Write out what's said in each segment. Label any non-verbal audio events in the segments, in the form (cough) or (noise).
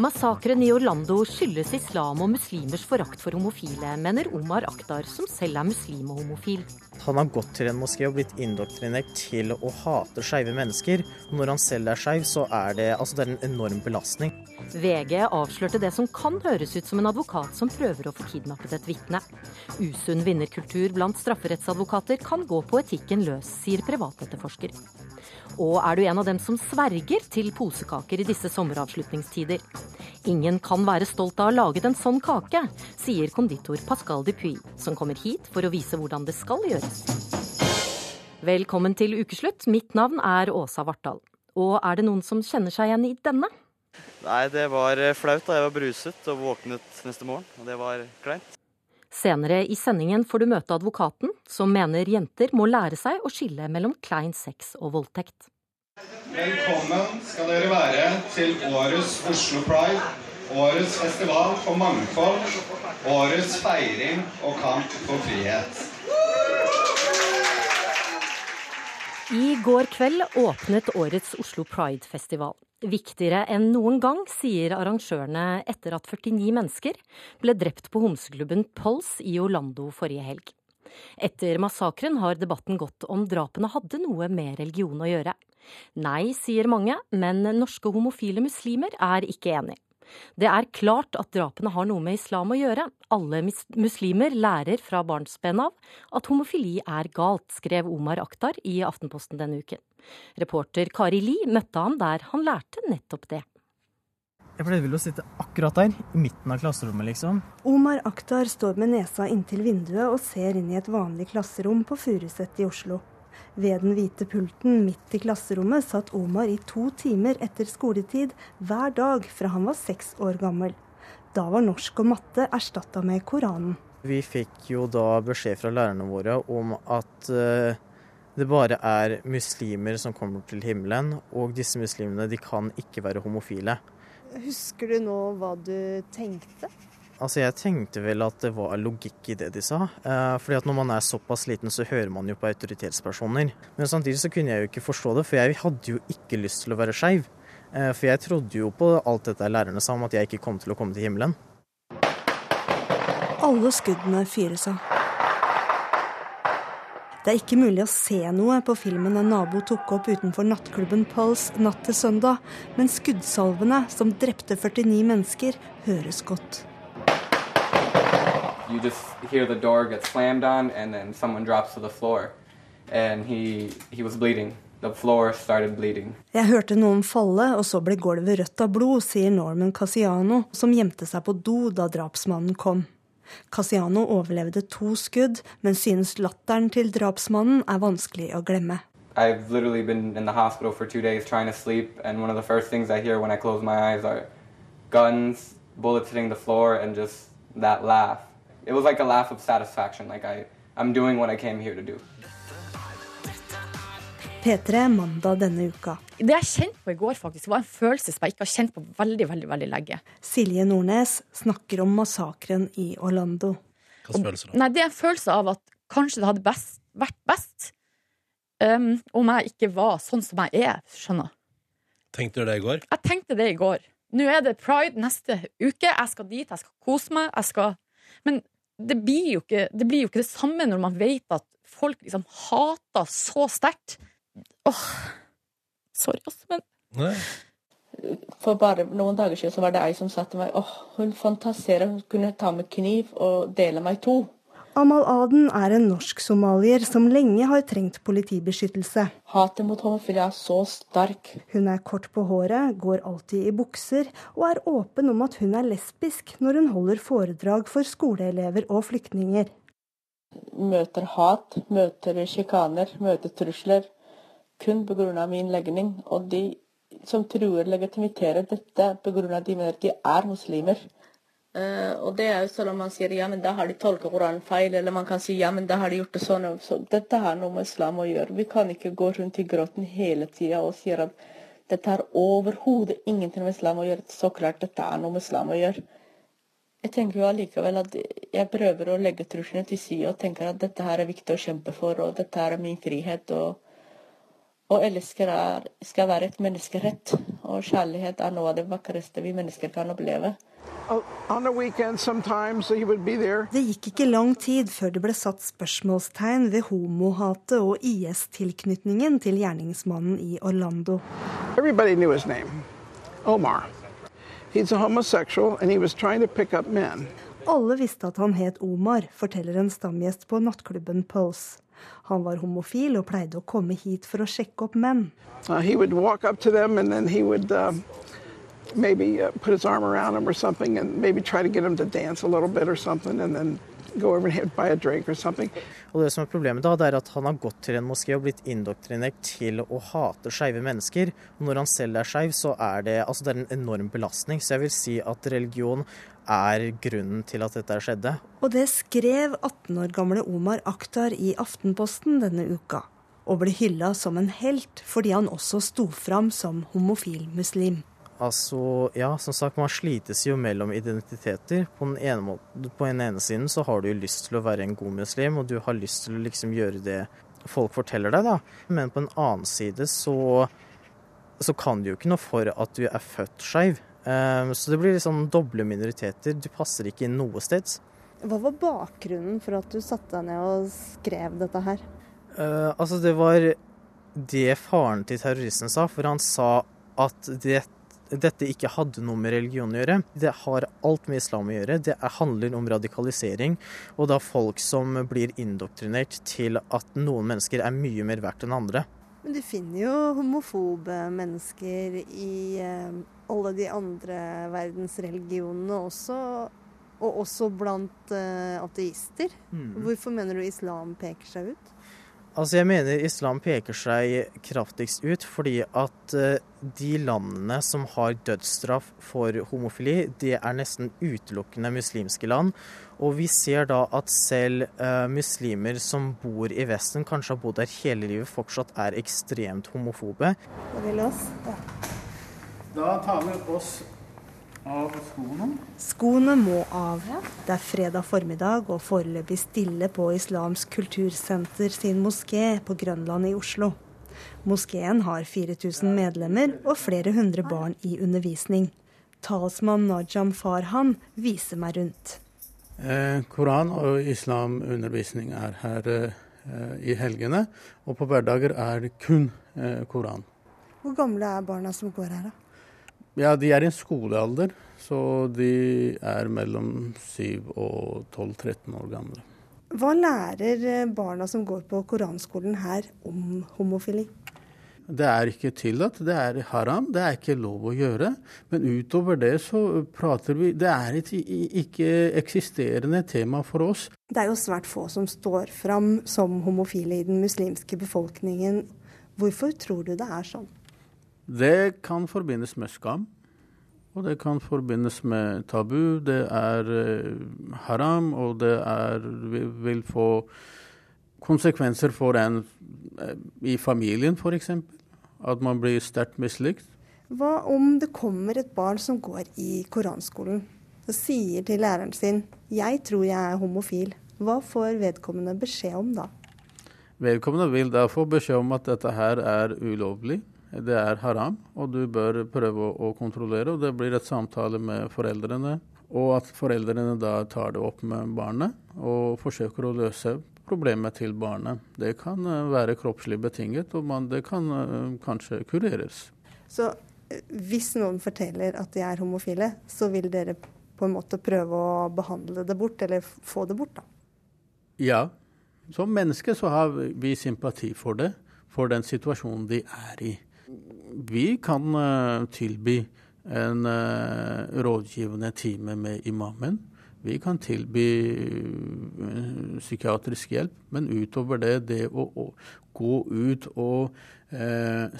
Massakren i Orlando skyldes islam og muslimers forakt for homofile, mener Omar Akhtar, som selv er muslim og homofil. Han har gått til en moské og blitt indoktrinert til å hate skeive mennesker. Når han selv er skeiv, så er det, altså det er en enorm belastning. VG avslørte det som kan høres ut som en advokat som prøver å få kidnappet et vitne. Usunn vinnerkultur blant strafferettsadvokater kan gå på etikken løs, sier privatetterforsker. Og er du en av dem som sverger til posekaker i disse sommeravslutningstider? Ingen kan være stolt av å ha laget en sånn kake, sier konditor Pascal Dupuy, som kommer hit for å vise hvordan det skal gjøres. Velkommen til ukeslutt. Mitt navn er Åsa Vartdal. Og er det noen som kjenner seg igjen i denne? Nei, det var eh, flaut da jeg var bruset og våknet neste morgen. Og det var kleint. Senere i sendingen får du møte advokaten, som mener jenter må lære seg å skille mellom klein sex og voldtekt. Velkommen skal dere være til årets Oslo Pride. Årets festival for mangfold. Årets feiring og kamp for frihet. I går kveld åpnet årets Oslo Pride-festival. Viktigere enn noen gang, sier arrangørene etter at 49 mennesker ble drept på homseklubben Pulse i Orlando forrige helg. Etter massakren har debatten gått om drapene hadde noe med religion å gjøre. Nei, sier mange, men norske homofile muslimer er ikke enig. Det er klart at drapene har noe med islam å gjøre. Alle muslimer lærer fra barnsben av at homofili er galt, skrev Omar Akhtar i Aftenposten denne uken. Reporter Kari Li møtte han der han lærte nettopp det. Jeg pleide vel å sitte akkurat der, i midten av klasserommet, liksom. Omar Akhtar står med nesa inntil vinduet og ser inn i et vanlig klasserom på Furuset i Oslo. Ved den hvite pulten midt i klasserommet satt Omar i to timer etter skoletid hver dag fra han var seks år gammel. Da var norsk og matte erstatta med Koranen. Vi fikk jo da beskjed fra lærerne våre om at uh, det bare er muslimer som kommer til himmelen, og disse muslimene de kan ikke være homofile. Husker du nå hva du tenkte? Altså Jeg tenkte vel at det var logikk i det de sa. Eh, fordi at når man er såpass liten, så hører man jo på autoritetspersoner. Men samtidig så kunne jeg jo ikke forstå det, for jeg hadde jo ikke lyst til å være skeiv. Eh, for jeg trodde jo på alt dette lærerne sa om at jeg ikke kom til å komme til himmelen. Alle skuddene fyres av. Det er ikke mulig å se noe på filmen en nabo tok opp utenfor nattklubben Pulse natt til søndag, men skuddsalvene som drepte 49 mennesker, høres godt. You just hear the door get slammed on and then someone drops to the floor. And he he was bleeding. The floor started bleeding. Jeg hørte noen falle og så ble gulvet rødt av blod sier Norman Casiano som gjemte seg på do da drapsmannen kom. Casiano overlevde to skudd men synes latteren til drapsmannen er vanskelig å glemme. I've literally been in the hospital for two days trying to sleep, and one of the first things I hear when I close my eyes are guns, bullets hitting the floor, and just that laugh. It was like a laugh of satisfaction, like I, I'm doing what I came here to do. P3 mandag denne uka. Det jeg kjente på i går, faktisk, var en følelse som jeg ikke har kjent på veldig veldig, veldig lenge. Silje Nordnes snakker om massakren i Orlando. Hva følelse da? Nei, Det er en følelse av at kanskje det hadde best, vært best um, om jeg ikke var sånn som jeg er, skjønner. Tenkte du det i går? Jeg tenkte det i går. Nå er det pride neste uke. Jeg skal dit, jeg skal kose meg. Jeg skal Men det blir, jo ikke, det blir jo ikke det samme når man vet at folk liksom hater så sterkt. Åh, sorry, altså, men Nei. For bare noen dager siden så var det ei som sa til meg åh, hun fantaserer, hun kunne ta med kniv og dele meg to. Amal Aden er en norsk-somalier som lenge har trengt politibeskyttelse. Hatet mot homofili er så sterk. Hun er kort på håret, går alltid i bukser, og er åpen om at hun er lesbisk når hun holder foredrag for skoleelever og flyktninger. Møter hat, møter sjikaner, møter trusler. Kun pga. min legning. Og de som truer legitimiterer dette pga. de mener de er muslimer. Uh, og det er jo sånn at man sier ja, men da har de tolket Koranen feil, eller man kan si ja, men da har de gjort det sånn. Så dette har noe med islam å gjøre. Vi kan ikke gå rundt i gråten hele tida og si at dette har overhodet ingenting med islam å gjøre. Så klart dette er noe med islam å gjøre. Jeg tenker jo allikevel at jeg prøver å legge truslene til side og tenker at dette her er viktig å kjempe for, og dette her er min frihet. og og elsker er, skal være et menneskerett, og kjærlighet er noe av det vakreste vi mennesker kan oppleve. Det gikk ikke lang tid før det ble satt spørsmålstegn ved homohatet og IS-tilknytningen til gjerningsmannen i Orlando. Everybody knew his name, Omar. He's a homosexual and he was trying to pick up men. Alle visste at han het Omar, forteller en stamgjest på nattklubben Pulse. Han var homofil og pleide å komme hit for å sjekke opp menn. Uh, he would walk up to them and then he would uh, maybe uh, put his arm around him or something and maybe try to get him to dance a little bit or something and then go over and buy a drink or something. Og det som er Problemet da, det er at han har gått til en moské og blitt indoktrinert til å hate skeive mennesker. Og når han selv er skeiv, så er det, altså det er en enorm belastning. Så jeg vil si at religion er grunnen til at dette skjedde. Og det skrev 18 år gamle Omar Akhtar i Aftenposten denne uka. Og ble hylla som en helt fordi han også sto fram som homofil muslim. Altså, ja, som sagt, man slites jo mellom identiteter. På den, ene måten, på den ene siden så har du lyst til å være en god muslim, og du har lyst til å liksom gjøre det folk forteller deg, da. Men på den annen side så, så kan du jo ikke noe for at du er født skeiv. Um, så det blir liksom doble minoriteter. Du passer ikke inn noe sted. Hva var bakgrunnen for at du satte deg ned og skrev dette her? Uh, altså, det var det faren til terroristen sa, for han sa at det dette ikke hadde noe med religion å gjøre. Det har alt med islam å gjøre. Det handler om radikalisering, og da folk som blir indoktrinert til at noen mennesker er mye mer verdt enn andre. Men du finner jo homofobe mennesker i eh, alle de andre verdensreligionene også. Og også blant eh, ateister. Mm. Hvorfor mener du islam peker seg ut? Altså Jeg mener islam peker seg kraftigst ut fordi at eh, de landene som har dødsstraff for homofili, det er nesten utelukkende muslimske land. Og vi ser da at selv uh, muslimer som bor i Vesten, kanskje har bodd der hele livet, fortsatt er ekstremt homofobe. Da tar vi oss av skoene? Skoene må av. Det er fredag formiddag og foreløpig stille på Islamsk kultursenter sin moské på Grønland i Oslo. Moskeen har 4000 medlemmer og flere hundre barn i undervisning. Talsmann Najam Farhan viser meg rundt. Eh, Koran- og islamundervisning er her eh, i helgene, og på hverdager er det kun eh, Koran. Hvor gamle er barna som går her, da? Ja, de er i en skolealder, så de er mellom 7 og 12-13 år gamle. Hva lærer eh, barna som går på koranskolen her om homofili? Det er ikke tillatt, det er haram, det er ikke lov å gjøre. Men utover det så prater vi Det er et ikke eksisterende tema for oss. Det er jo svært få som står fram som homofile i den muslimske befolkningen. Hvorfor tror du det er sånn? Det kan forbindes med skam. Og det kan forbindes med tabu. Det er uh, haram, og det er, vil få konsekvenser for en uh, i familien, f.eks. At man blir sterkt mislikt. Hva om det kommer et barn som går i koranskolen og sier til læreren sin 'jeg tror jeg er homofil'. Hva får vedkommende beskjed om da? Vedkommende vil da få beskjed om at dette her er ulovlig. Det er haram, og du bør prøve å kontrollere. og Det blir et samtale med foreldrene, og at foreldrene da tar det opp med barnet og forsøker å løse problemet til barnet. Det kan eh, være kroppslig betinget, og man, det kan uh, kanskje kureres. Så eh, hvis noen forteller at de er homofile, så vil dere på en måte prøve å behandle det bort, eller få det bort, da? Ja. Som menneske så har vi sympati for det, for den situasjonen de er i vi kan uh, tilby en uh, rådgivende time med imamen. Vi kan tilby uh, psykiatrisk hjelp, men utover det, det å, å gå ut og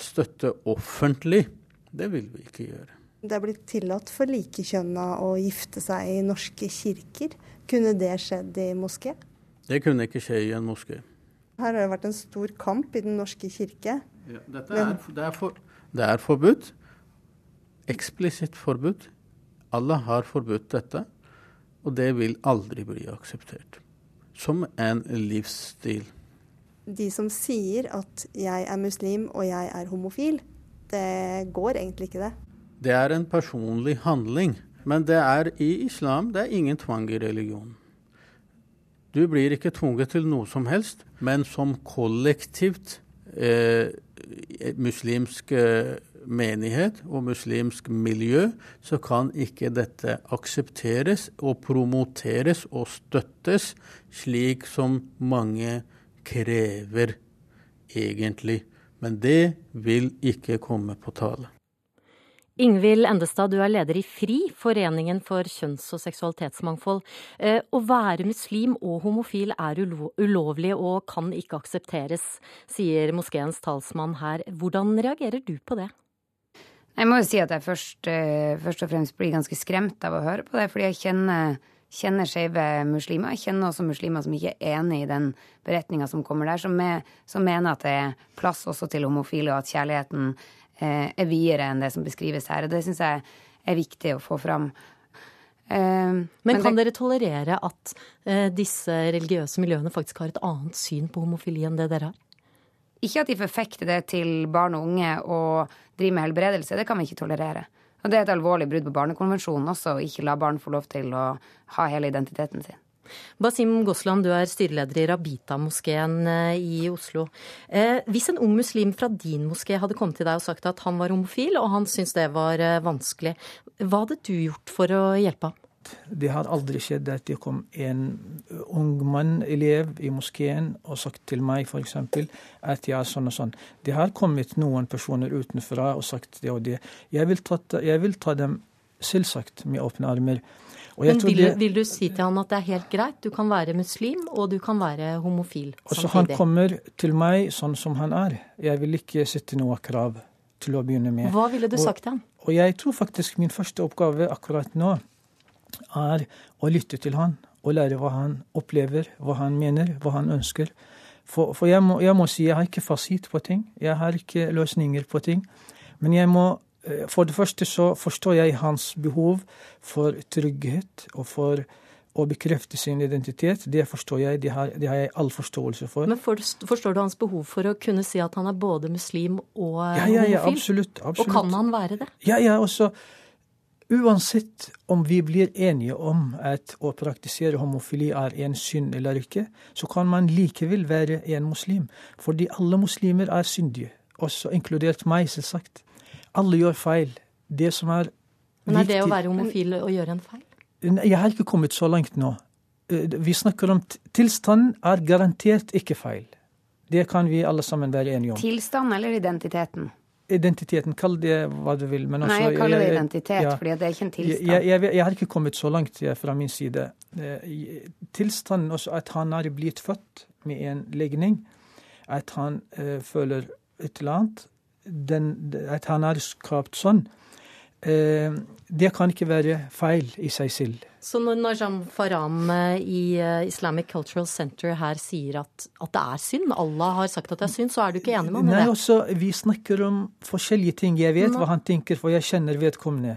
støtte offentlig, det vil vi ikke gjøre. Det er blitt tillatt for likekjønna å gifte seg i norske kirker. Kunne det skjedd i moské? Det kunne ikke skje i en moské. Her har det vært en stor kamp i Den norske kirke. Ja, dette er, det er for, det er forbudt. Eksplisitt forbudt. Alle har forbudt dette, og det vil aldri bli akseptert. Som en livsstil. de som sier at jeg er muslim og jeg er homofil, det går egentlig ikke, det. Det er en personlig handling. Men det er i islam det er ingen tvang i religion. Du blir ikke tvunget til noe som helst, men som kollektivt eh, muslimsk eh, menighet og muslimsk miljø, så kan ikke dette aksepteres og promoteres og støttes slik som mange krever egentlig. Men det vil ikke komme på tale. Ingvild Endestad, du er leder i FRI, Foreningen for kjønns- og seksualitetsmangfold. Eh, å være muslim og homofil er ulovlig og kan ikke aksepteres, sier moskeens talsmann her. Hvordan reagerer du på det? Jeg må jo si at jeg først, eh, først og fremst blir ganske skremt av å høre på det, fordi jeg kjenner, kjenner skeive muslimer. Jeg kjenner også muslimer som ikke er enig i den beretninga som kommer der, som, er, som, mener at det er plass også til homofile, og at kjærligheten er videre enn det som beskrives her. Og det syns jeg er viktig å få fram. Men, men kan det... dere tolerere at disse religiøse miljøene faktisk har et annet syn på homofili enn det dere har? Ikke at de forfekter det til barn og unge og driver med helbredelse. Det kan vi ikke tolerere. Og det er et alvorlig brudd på Barnekonvensjonen også, å ikke la barn få lov til å ha hele identiteten sin. Basim Gosland, du er styreleder i Rabita-moskeen eh, i Oslo. Eh, hvis en ung muslim fra din moské hadde kommet til deg og sagt at han var homofil, og han syntes det var eh, vanskelig, hva hadde du gjort for å hjelpe ham? Det har aldri skjedd at det kom en ung mann, elev, i moskeen og sagt til meg f.eks. at jeg er sånn og sånn. Det har kommet noen personer utenfra og sagt det og det. Jeg vil ta, jeg vil ta dem selvsagt med åpne armer. Men vil, det, vil, du si til han at det er helt greit, du kan være muslim og du kan være homofil samtidig? Også han kommer til meg sånn som han er. Jeg vil ikke sette noe krav til å begynne med. Hva ville du sagt til ham? Og jeg tror faktisk min første oppgave akkurat nå er å lytte til han og lære hva han opplever, hva han mener, hva han ønsker. For, for jeg, må, jeg, må, si jeg har ikke fasit på ting. Jeg har ikke løsninger på ting. Men jeg må For det første så forstår jeg hans behov for trygghet og for å bekrefte sin identitet. Det forstår jeg, det har, det har jeg all forståelse for. Men Forstår du hans behov for å kunne si at han er både muslim og ja, ja, ja, absolutt, absolutt. Og kan han være det? Ja, ja, også Uansett om vi blir enige om at å praktisere homofili er en synd eller ikke, så kan man likevel være en muslim. Fordi alle muslimer er syndige, også inkludert meg, selvsagt. Alle gjør feil. Det som er Men er det å være homofil å gjøre en feil? Jeg har ikke kommet så langt nå. Eh, vi snakker om tilstanden er garantert ikke feil. Det kan vi alle sammen være enige om. Tilstand eller identiteten? identiteten, kall det hva du vil. Men også, Nei, jeg kaller det identitet, ja, fordi det er ikke en tilstand. Jeg, jeg, jeg, har ikke kommet så langt fra min side. Eh, tilstanden også at han er blitt født med en legning, at han uh, føler et eller annet, den, at han hadde skapt sånn, eh, det kan ikke være feil i seg selv. Så når Najam Faram eh, i eh, Islamic Cultural Center her sier at, at, det er synd, Allah har sagt at det er synd, så er du ikke enig med ham i det? Nei, også, vi snakker om forskjellige ting. Jeg vet hva han tenker, for jeg kjenner vedkommende.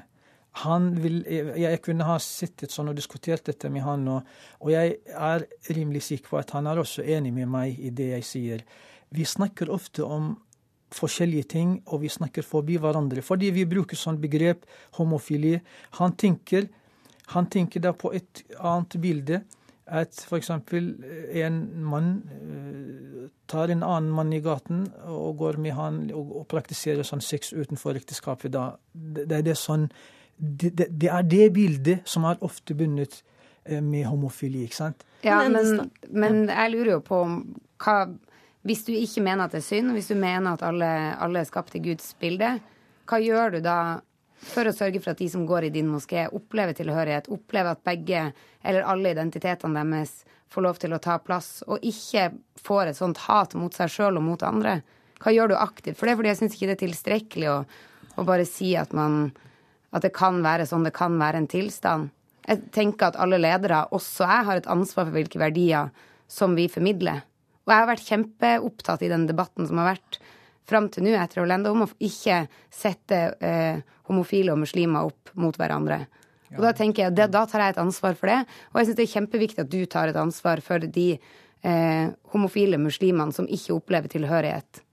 Han vil, jeg kunne ha sittet sånn og diskutert dette med han, og, og jeg er rimelig sikker på at han er også enig med meg i det jeg sier. Vi snakker ofte om forskjellige ting, og vi snakker forbi hverandre. Fordi vi bruker sånn begrep homofili. Han tenker han tenker da på et annet bilde. At f.eks. en mann uh, tar en annen mann i gaten og går med han og, praktiserer sånn sex utenfor ekteskapet. Da. Det, det, er sånn, det, det, er det bildet som er ofte bundet uh, med homofili, ikke sant? Ja, men, men jeg lurer jo på hva Hvis du ikke mener at det er synd, hvis du mener at alle, alle er skapt i Guds bilde, hva gjør du da for å sørge for at de som går i din moské, opplever tilhørighet, opplever at begge eller alle identitetene deres får lov til å ta plass, og ikke får et sånt hat mot seg sjøl og mot andre. Hva gjør du aktivt for det? Fordi jeg syns ikke det er tilstrekkelig å, å bare si at, man, at det kan være sånn, det kan være en tilstand. Jeg tenker at alle ledere, også jeg, har et ansvar for hvilke verdier som vi formidler. Og jeg har vært kjempeopptatt i den debatten som har vært fram til nå etter Orlando, om å ikke sette eh, homofile og muslimer opp mot hverandre. Og da tenker jeg, det, da tar jeg et ansvar for det. Og jeg syns det er kjempeviktig at du tar et ansvar for de eh, homofile muslimene som ikke opplever tilhørighet.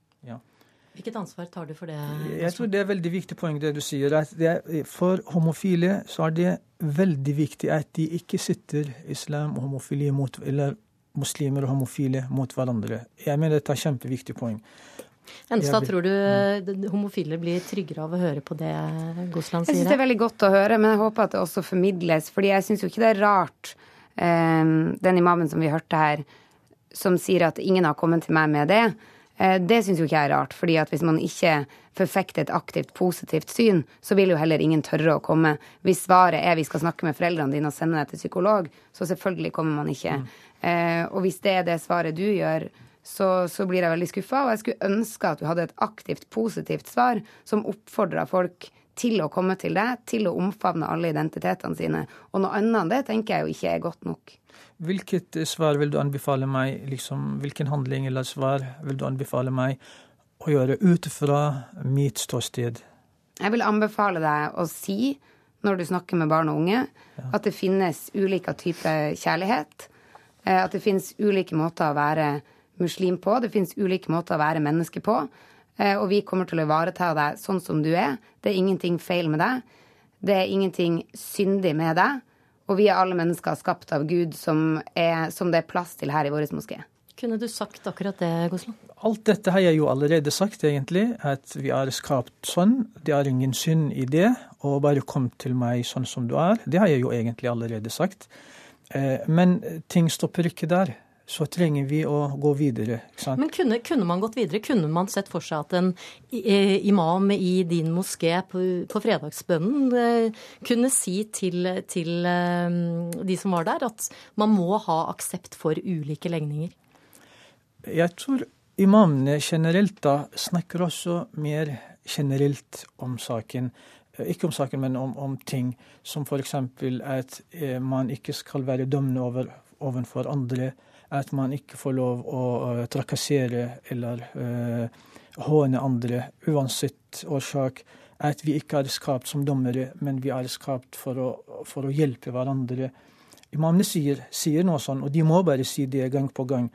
Hvilket ansvar tar du for det? Jeg tror det er veldig viktig poeng det du sier. at er, For homofile så er det veldig viktig at de ikke sitter islam og homofili mot, eller muslimer og homofile mot hverandre. Jeg mener dette er et kjempeviktig poeng. Enstad, tror du homofile blir tryggere av å høre på det Gosland sier? Jeg syns det er veldig godt å høre, men jeg håper at det også formidles. fordi jeg syns jo ikke det er rart, eh, den imamen som vi hørte her, som sier at ingen har kommet til meg med det. Eh, det syns jo ikke jeg er rart, fordi at hvis man ikke forfekter et aktivt positivt syn, så vil jo heller ingen tørre å komme. Hvis svaret er vi skal snakke med foreldrene dine og sende deg til psykolog, så selvfølgelig kommer man ikke. Mm. Eh, og hvis det er det svaret du gjør, så, så blir jeg veldig skuffa. Og jeg skulle ønske at du hadde et aktivt, positivt svar som oppfordra folk til å komme til deg, til å omfavne alle identitetene sine. Og noe annet enn det tenker jeg jo ikke er godt nok. Hvilket svar vil du anbefale meg, liksom, hvilken handling eller svar vil du anbefale meg å gjøre ut fra mitt ståsted? Jeg vil anbefale deg å si, når du snakker med barn og unge, ja. at det finnes ulike typer kjærlighet. Eh, at det finnes ulike måter å være muslim på. Det finnes ulike måter å være menneske på. Eh, og vi kommer til å ivareta deg sånn som du er. Det er ingenting feil med deg. Det er ingenting syndig med deg. Og vi er alle mennesker skapt av Gud som, er, som det er plass til her i vår moské. Kunne du sagt akkurat det, Gosland? Alt dette har jeg jo allerede sagt, egentlig. At vi er skapt sånn. Det er ingen synd i det. Og bare kom til meg sånn som du er. Det har jeg jo egentlig allerede sagt. Eh, men ting stopper ikke der så trenger vi å gå videre. Men kunne, kunne, man gått videre? Kunne man sett for seg at en eh, imam i din moské på, på fredagsbønnen eh, kunne si til, til de som var der, at man må ha aksept for ulike legninger? Jeg tror imamene generelt da snakker også mer generelt om saken. Ikke om saken, men om, om ting som f.eks. at man ikke skal være dømmende over, overfor andre at man ikke får lov å trakassere eller uh, håne andre uansett årsak. At vi ikke er skapt som dommere, men vi er skapt for å, for å hjelpe hverandre. Imamene sier, sier, noe sånn, og de må bare si det gang på gang.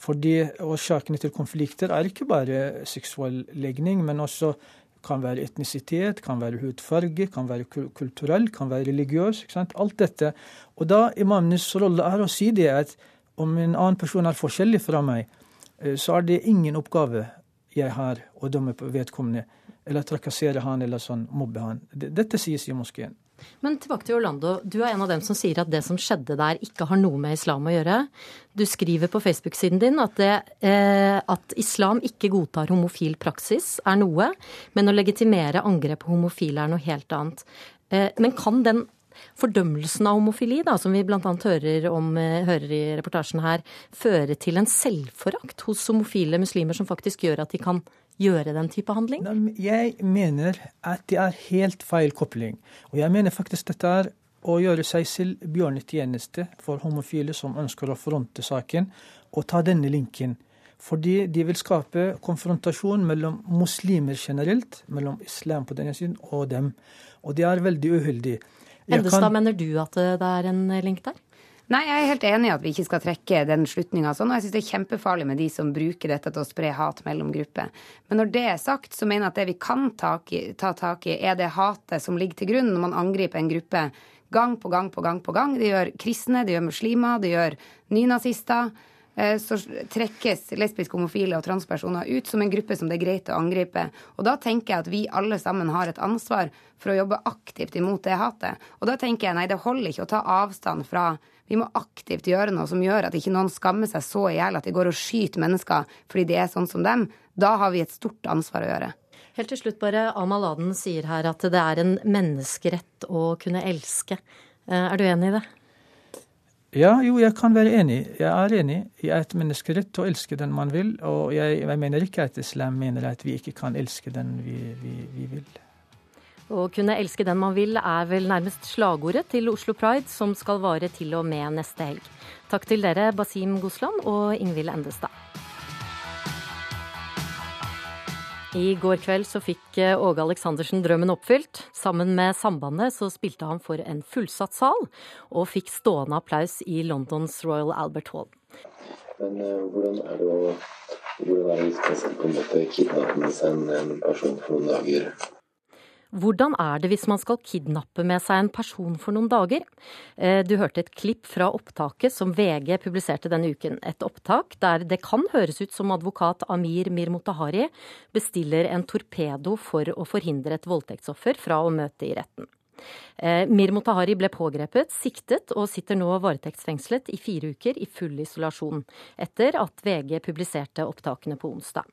Fordi årsakene til konflikter er ikke bare seksuell legning, men også kan være etnisitet, kan være hudfarge, kan være kulturell, kan være religiøs. ikke sant? Alt dette. Og da imamenes rolle er å si det at om en annen person er forskjellig fra meg, eh, så er det ingen oppgave jeg har å dømme på vedkommende, eller trakassere han eller sånn, mobbe han. Dette sies i moskeen. Men tilbake til Orlando. Du er en av dem som sier at det som skjedde der, ikke har noe med islam å gjøre. Du skriver på Facebook-siden din at, det, eh, at, islam ikke godtar homofil praksis, er noe, men å legitimere angrep på homofile er noe helt annet. Eh, men kan den fordømmelsen av homofili, da, som vi bl.a. Hører, eh, hører i reportasjen her, føre til en selvforakt hos homofile muslimer som faktisk gjør at de kan gjøre den type handling? Jeg mener at det er helt feil kobling. Og jeg mener faktisk dette er å gjøre seg selv bjørnetjeneste for homofile som ønsker å fronte saken, og ta denne linken. Fordi de vil skape konfrontasjon mellom muslimer generelt, mellom islam på denne siden, og dem. Og det er veldig uheldig. Endestad, mener du at det er en link der? Nei, jeg er helt enig i at vi ikke skal trekke den slutninga sånn. Og jeg syns det er kjempefarlig med de som bruker dette til å spre hat mellom grupper. Men når det er sagt, så mener jeg at det vi kan ta, ta tak i, er det hatet som ligger til grunn når man angriper en gruppe gang på gang på gang på gang. Det gjør kristne, det gjør muslimer, det gjør nynazister. Eh, så trekkes lesbiske, homofile og transpersoner ut som en gruppe som det er greit å angripe. Og da tenker jeg at vi alle sammen har et ansvar for å jobbe aktivt imot det hatet. Og da tenker jeg nei, det holder ikke å ta avstand fra vi må aktivt gjøre noe som gjør at ikke noen skammer seg så i hjel at de går og skyter mennesker fordi de er sånn som dem. Da har vi et stort ansvar å gjøre. Helt til slutt bare, Amal Aden sier her at det er en menneskerett å kunne elske. Eh, er du enig i det? Ja, jo, jeg kan være enig. Jeg er enig i et menneskerett å elske den man vil. Og jeg, jeg, mener ikke at islam mener at vi ikke kan elske den vi, vi, vi vil. Å kunne elske den man vil er vel nærmest slagordet til Oslo Pride, som skal vare til og med neste helg. Takk til dere, Basim Gosland og Ingvild Endestad. I går kveld så fikk eh, Åge Aleksandersen drømmen oppfylt. Sammen med Sambandet så spilte han for en fullsatt sal, og fikk stående applaus i Londons Royal Albert Hall. Men uh, hvordan er det å hvordan er det hvis man på en måte kidnapper seg en person for noen dager? Hvordan er det hvis man skal kidnappe med seg en person for noen dager? Eh, du hørte et klipp fra opptaket som VG publiserte denne uken. Et opptak der det kan høres ut som advokat Amir Mirmotahari bestiller en torpedo for å forhindre et voldtektsoffer fra å møte i retten. Eh, Mir Motahari ble pågrepet, siktet og sitter nå varetektsfengslet i fire uker i full isolasjon, etter at VG publiserte opptakene på onsdag.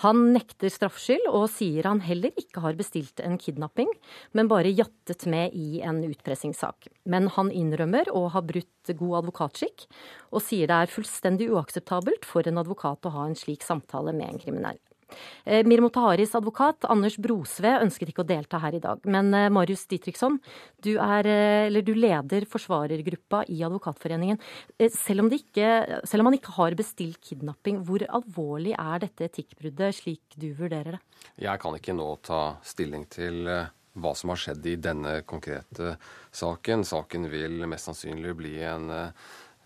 Han nekter straffskyld og sier han heller ikke har bestilt en kidnapping, men bare jattet med i en utpressingssak. Men han innrømmer å ha brutt god advokatskikk, og sier det er fullstendig uakseptabelt for en advokat å ha en slik samtale med en kriminell. Eh, Mir Motaharis advokat Anders Brosve ønsket ikke å delta her i dag. Men eh, Marius Ditriksson, du, er, eh, du leder forsvarergruppa i Advokatforeningen. Selv om, ikke, selv om man ikke har bestilt kidnapping, hvor alvorlig er dette etikkbruddet, slik du vurderer det? Jeg kan ikke nå ta stilling til hva som har skjedd i denne konkrete saken. Saken vil mest sannsynlig bli en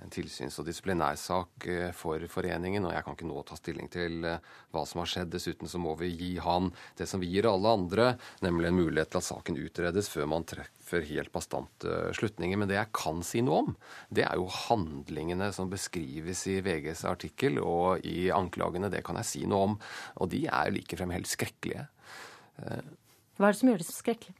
en tilsyns- og disiplinærsak eh, for foreningen, og jeg kan ikke nå ta stilling til eh, hva som har skjedd. Dessuten så må vi gi han det som vi gir alle andre, nemlig en mulighet til at saken utredes før man treffer helt bastante slutninger. Men det jeg kan si noe om, det er jo handlingene som beskrives i VGs artikkel og i anklagene. Det kan jeg si noe om. Og de er jo likefrem helt skrekkelige. Eh, hva er det som gjør det så skrekkelig?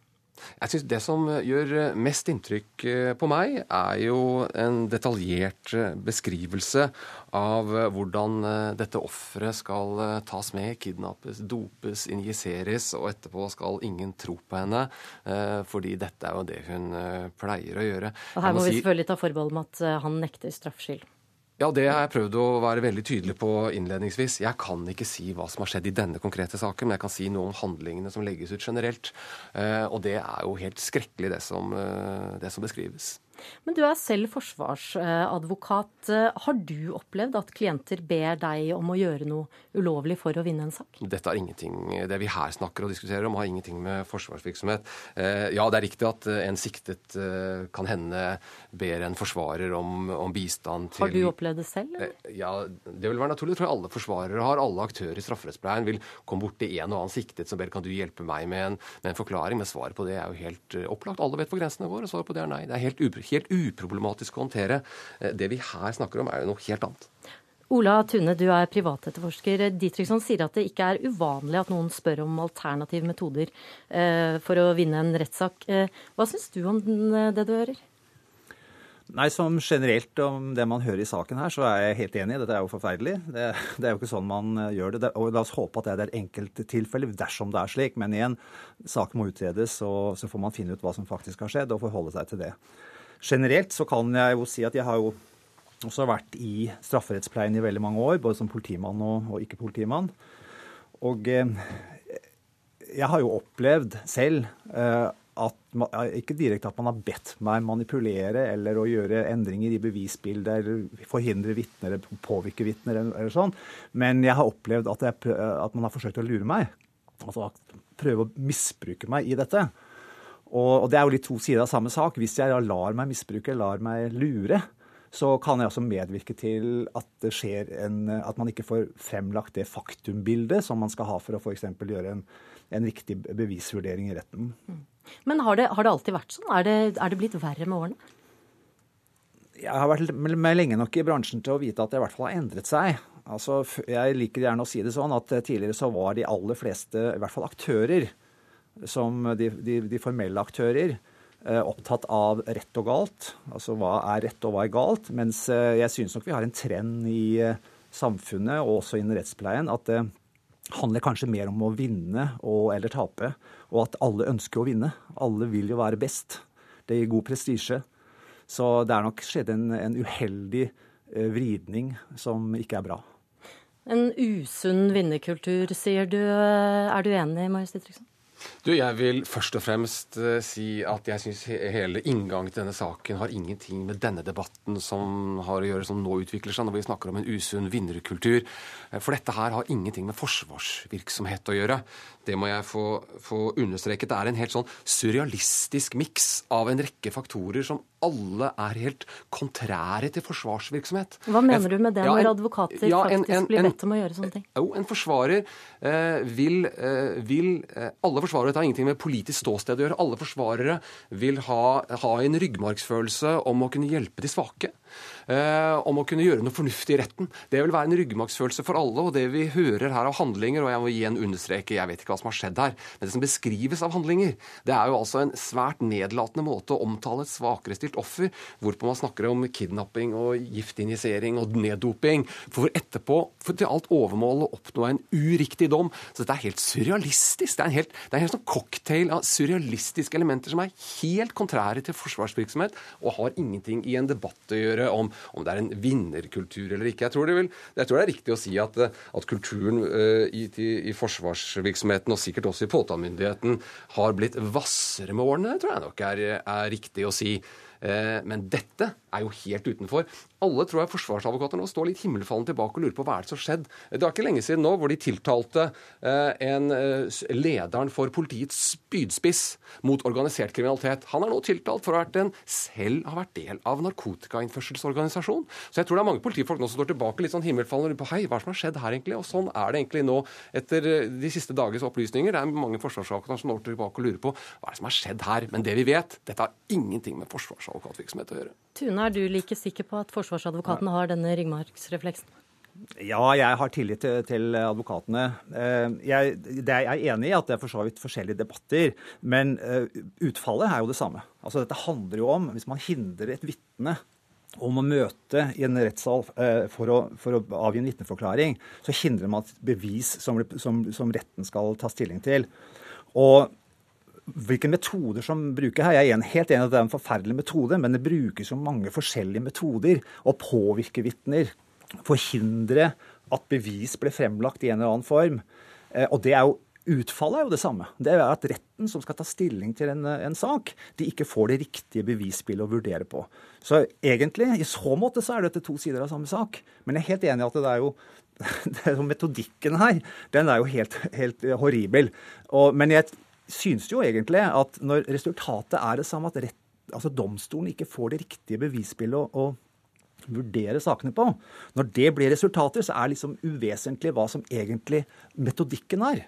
Jeg synes Det som gjør mest inntrykk eh, på meg, er jo en detaljert eh, beskrivelse av eh, hvordan dette offeret skal tas med, kidnappes, dopes, injiseres, og etterpå skal ingen tro på henne, fordi dette er jo det hun pleier å gjøre. Og Her må, må vi si... selvfølgelig ta forbehold om at han nekter straffskyld. Ja, det har jeg prøvd å være veldig tydelig på innledningsvis. Jeg kan ikke si hva som har skjedd i denne konkrete saken, men jeg kan si noe om handlingene som legges ut generelt. Eh, og det er jo helt skrekkelig, det som, eh, det som beskrives. Men du er selv forsvarsadvokat. Har du opplevd at klienter ber deg om å gjøre noe ulovlig for å vinne en sak? Dette er ingenting, Det vi her snakker og diskuterer om, har ingenting med forsvarsvirksomhet. Eh, ja, det er riktig at eh, en siktet eh, kan hende ber en forsvarer om, om bistand til Har du opplevd det selv? Ja, det vil være naturlig. Det tror jeg alle forsvarere har. Alle aktører i strafferettspleien vil komme bort til en og annen siktet som ber kan du hjelpe meg med en, med en forklaring. Men svaret på det er jo helt opplagt. Alle vet hvor grensene går, og svaret på det er nei. Det er helt ubrukt helt uproblematisk å håndtere. Eh, det vi her snakker om, er jo noe helt annet. Ola Tune, du er privatetterforsker. Ditriksson sier at det ikke er uvanlig at noen spør om alternative metoder eh, for å vinne en rettssak. Eh, hva syns du om det du hører? Nei, som generelt om det man hører i saken her, så er jeg helt enig. Dette er jo forferdelig. Det, det er jo ikke sånn man gjør det. Og la oss håpe at det er enkelttilfeller, dersom det er slik. Men igjen, saken må utredes, og så får man finne ut hva som faktisk har skjedd, og forholde seg til det. Generelt så kan jeg jo si at jeg har jo også vært i strafferettspleien i veldig mange år, både som politimann og, og ikke-politimann. Og eh, jeg har jo opplevd selv eh, at man, ikke direkte at man har bedt meg manipulere eller å gjøre endringer i bevisbildet eller forhindre vitner eller påvirke vitner eller, eller, sånn, men jeg har opplevd at, jeg, at, man har forsøkt å lure meg. Altså prøve å misbruke meg i dette. Og, det er jo litt to sider av samme sak. Hvis jeg lar meg misbruke, lar meg lure, så kan jeg også medvirke til at det skjer en, at man ikke får fremlagt det faktumbildet som man skal ha for å f.eks. gjøre en, en riktig bevisvurdering i retten. Mm. Men har det, har det, alltid vært sånn? Er det, er det blitt verre med årene? Jeg har vært med lenge nok i bransjen til å vite at det i hvert fall har endret seg. Altså, jeg liker gjerne å si det sånn at tidligere så var de aller fleste, i hvert fall aktører, som de, de, de formelle aktører eh, opptatt av rett og galt. Altså hva er rett og hva er galt. Mens eh, jeg synes nok vi har en trend i eh, samfunnet og også innen rettspleien at det handler kanskje mer om å vinne og, eller tape. Og at alle ønsker å vinne. Alle vil jo være best. Det gir god prestisje. Så det er nok skjedd en, en uheldig vridning som ikke er bra. En usunn vinnerkultur, sier du. Er du enig, Marius Ditriksson? Du, Jeg vil først og fremst uh, si at jeg syns hele inngangen til denne saken har ingenting med denne debatten som har å gjøre, som nå utvikler seg, når vi snakker om en usunn vinnerkultur. Uh, for dette her har ingenting med forsvarsvirksomhet å gjøre. Det må jeg få, få understreket. Det er en helt sånn surrealistisk miks av en rekke faktorer som alle er helt kontrære til forsvarsvirksomhet. Hva mener du med det, når advokater ja, en, faktisk en, blir bedt om å gjøre sånne ting? Jo, en forsvarer eh, vil, eh, vil eh, Alle forsvarere, dette har ingenting med politisk ståsted å gjøre, alle forsvarere vil ha, ha en ryggmargsfølelse om å kunne hjelpe de svake. Eh, om å kunne gjøre noe fornuftig i retten. Det vil være en ryggmargsfølelse for alle. Og det vi hører her av handlinger, og jeg må igjen understreke, jeg vet ikke hva som har skjedd her, men det som beskrives av handlinger, det er jo altså en svært nedlatende måte å omtale et svakere stilt offer, hvorpå man snakker om kidnapping og giftinjisering og neddoping, for etterpå for til alt overmål å oppnå en uriktig dom. Så dette er helt surrealistisk. Det er en helt, det er en helt sånn cocktail av surrealistiske elementer som er helt kontrære til forsvarsvirksomhet, og har ingenting i en debatt å gjøre om om det er en vinnerkultur eller ikke. Jeg tror det, vil, jeg tror det er riktig å si at, at kulturen uh, i, i, forsvarsvirksomheten, og sikkert også i påtalemyndigheten, har blitt hvassere med årene. Det tror jeg nok er, er riktig å si. Uh, men dette er jo helt utenfor. Alle tror jeg forsvarsadvokater nå står litt himmelfallen tilbake og lurer på hva er det som har skjedd. Det er ikke lenge siden nå hvor de tiltalte eh, en eh, lederen for politiets spydspiss mot organisert kriminalitet. Han er nå tiltalt for at en selv har vært del av narkotikainnførselsorganisasjon. Så jeg tror det er mange politifolk nå som står tilbake litt sånn himmelfallen og lurer på hei, hva som har skjedd her egentlig? Og sånn er det egentlig nå etter eh, de siste dagers opplysninger. Det er mange forsvarsadvokater som står tilbake og lurer på hva er det som har skjedd her. Men det vi vet, dette har ingenting med forsvarsadvokatvirksomhet å gjøre. Tune, er du like sikker på at forsvarsadvokatene har denne ryggmargsrefleksen? Ja, jeg har tillit til, til advokatene. Eh, jeg, er, jeg, er enig i at det er for så vidt forskjellige debatter, men eh, utfallet er jo det samme. Altså, dette handler jo om hvis man hindrer et vitne om å møte i en rettssal eh, for å, for å avgi en vitneforklaring, så hindrer man et bevis som, som, som retten skal ta stilling til. Og hvilke metoder som bruker her. Jeg er helt enig at det er en forferdelig metode, men det brukes jo mange forskjellige metoder å påvirke vitner. Forhindre at bevis blir fremlagt i en eller annen form. Eh, og det er jo Utfallet er jo det samme. Det er at retten som skal ta stilling til en, en sak, de ikke får det riktige bevisbildet å vurdere på. Så egentlig, i så måte, så er dette to sider av samme sak. Men jeg er helt enig i at det er jo (laughs) det er metodikken her, den er jo helt, helt horribel. Og, men jeg synes jo egentlig at når resultatet er det samme, at rett, altså domstolen ikke får det riktige bevisbildet å, å, vurdere sakene på, når det blir resultater, så er det liksom uvesentlig hva som egentlig metodikken er.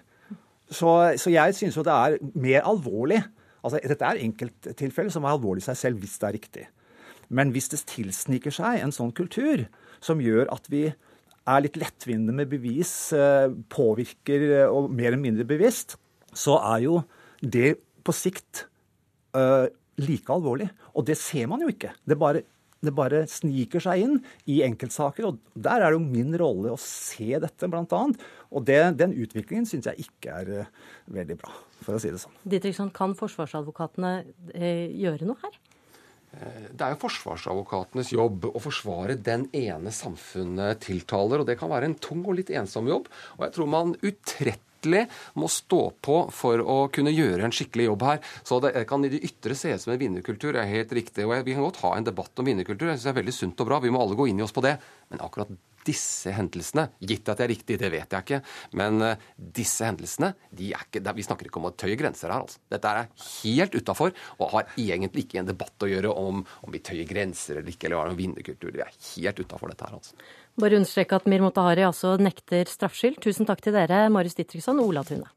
Så, så jeg synes jo det er mer alvorlig. Altså, dette er enkelttilfeller som er alvorlig i seg selv hvis det er riktig. Men hvis det tilsniker seg en sånn kultur som gjør at vi er litt lettvinte med bevis, eh, påvirker eh, og mer eller mindre bevisst, så er jo det på sikt uh, like alvorlig. Og det ser man jo ikke. Det bare, det bare sniker seg inn i enkeltsaker. Og der er det jo min rolle å se dette, annet. Og det, den utviklingen syns jeg ikke er uh, veldig bra, for å si det sånn. Dietrichson, kan forsvarsadvokatene uh, gjøre noe her? Det er jo forsvarsadvokatenes jobb å forsvare den ene samfunnet tiltaler. og Det kan være en tung og litt ensom jobb. Og jeg tror man utrettelig virkelig må stå på for å kunne gjøre en skikkelig jobb her. Så det kan i det ytre se ut som en vinnerkultur, det er helt riktig. Og vi kan godt ha en debatt om vinnerkultur, jeg synes det er veldig sunt og bra. Vi må alle gå inn i oss på det. Men akkurat disse hendelsene, gitt at det er riktig, det vet jeg ikke, men uh, disse hendelsene de er ikke, Vi snakker ikke om å tøye grenser her. altså. Dette er helt utafor og har egentlig ikke en debatt å gjøre om om vi tøyer grenser eller ikke, eller har noen vinnerkultur. Vi er helt utafor dette her. altså. Bare understreke at Mir Motahari altså nekter straffskyld. Tusen takk til dere, Marius Ditriksson og Ola Tune.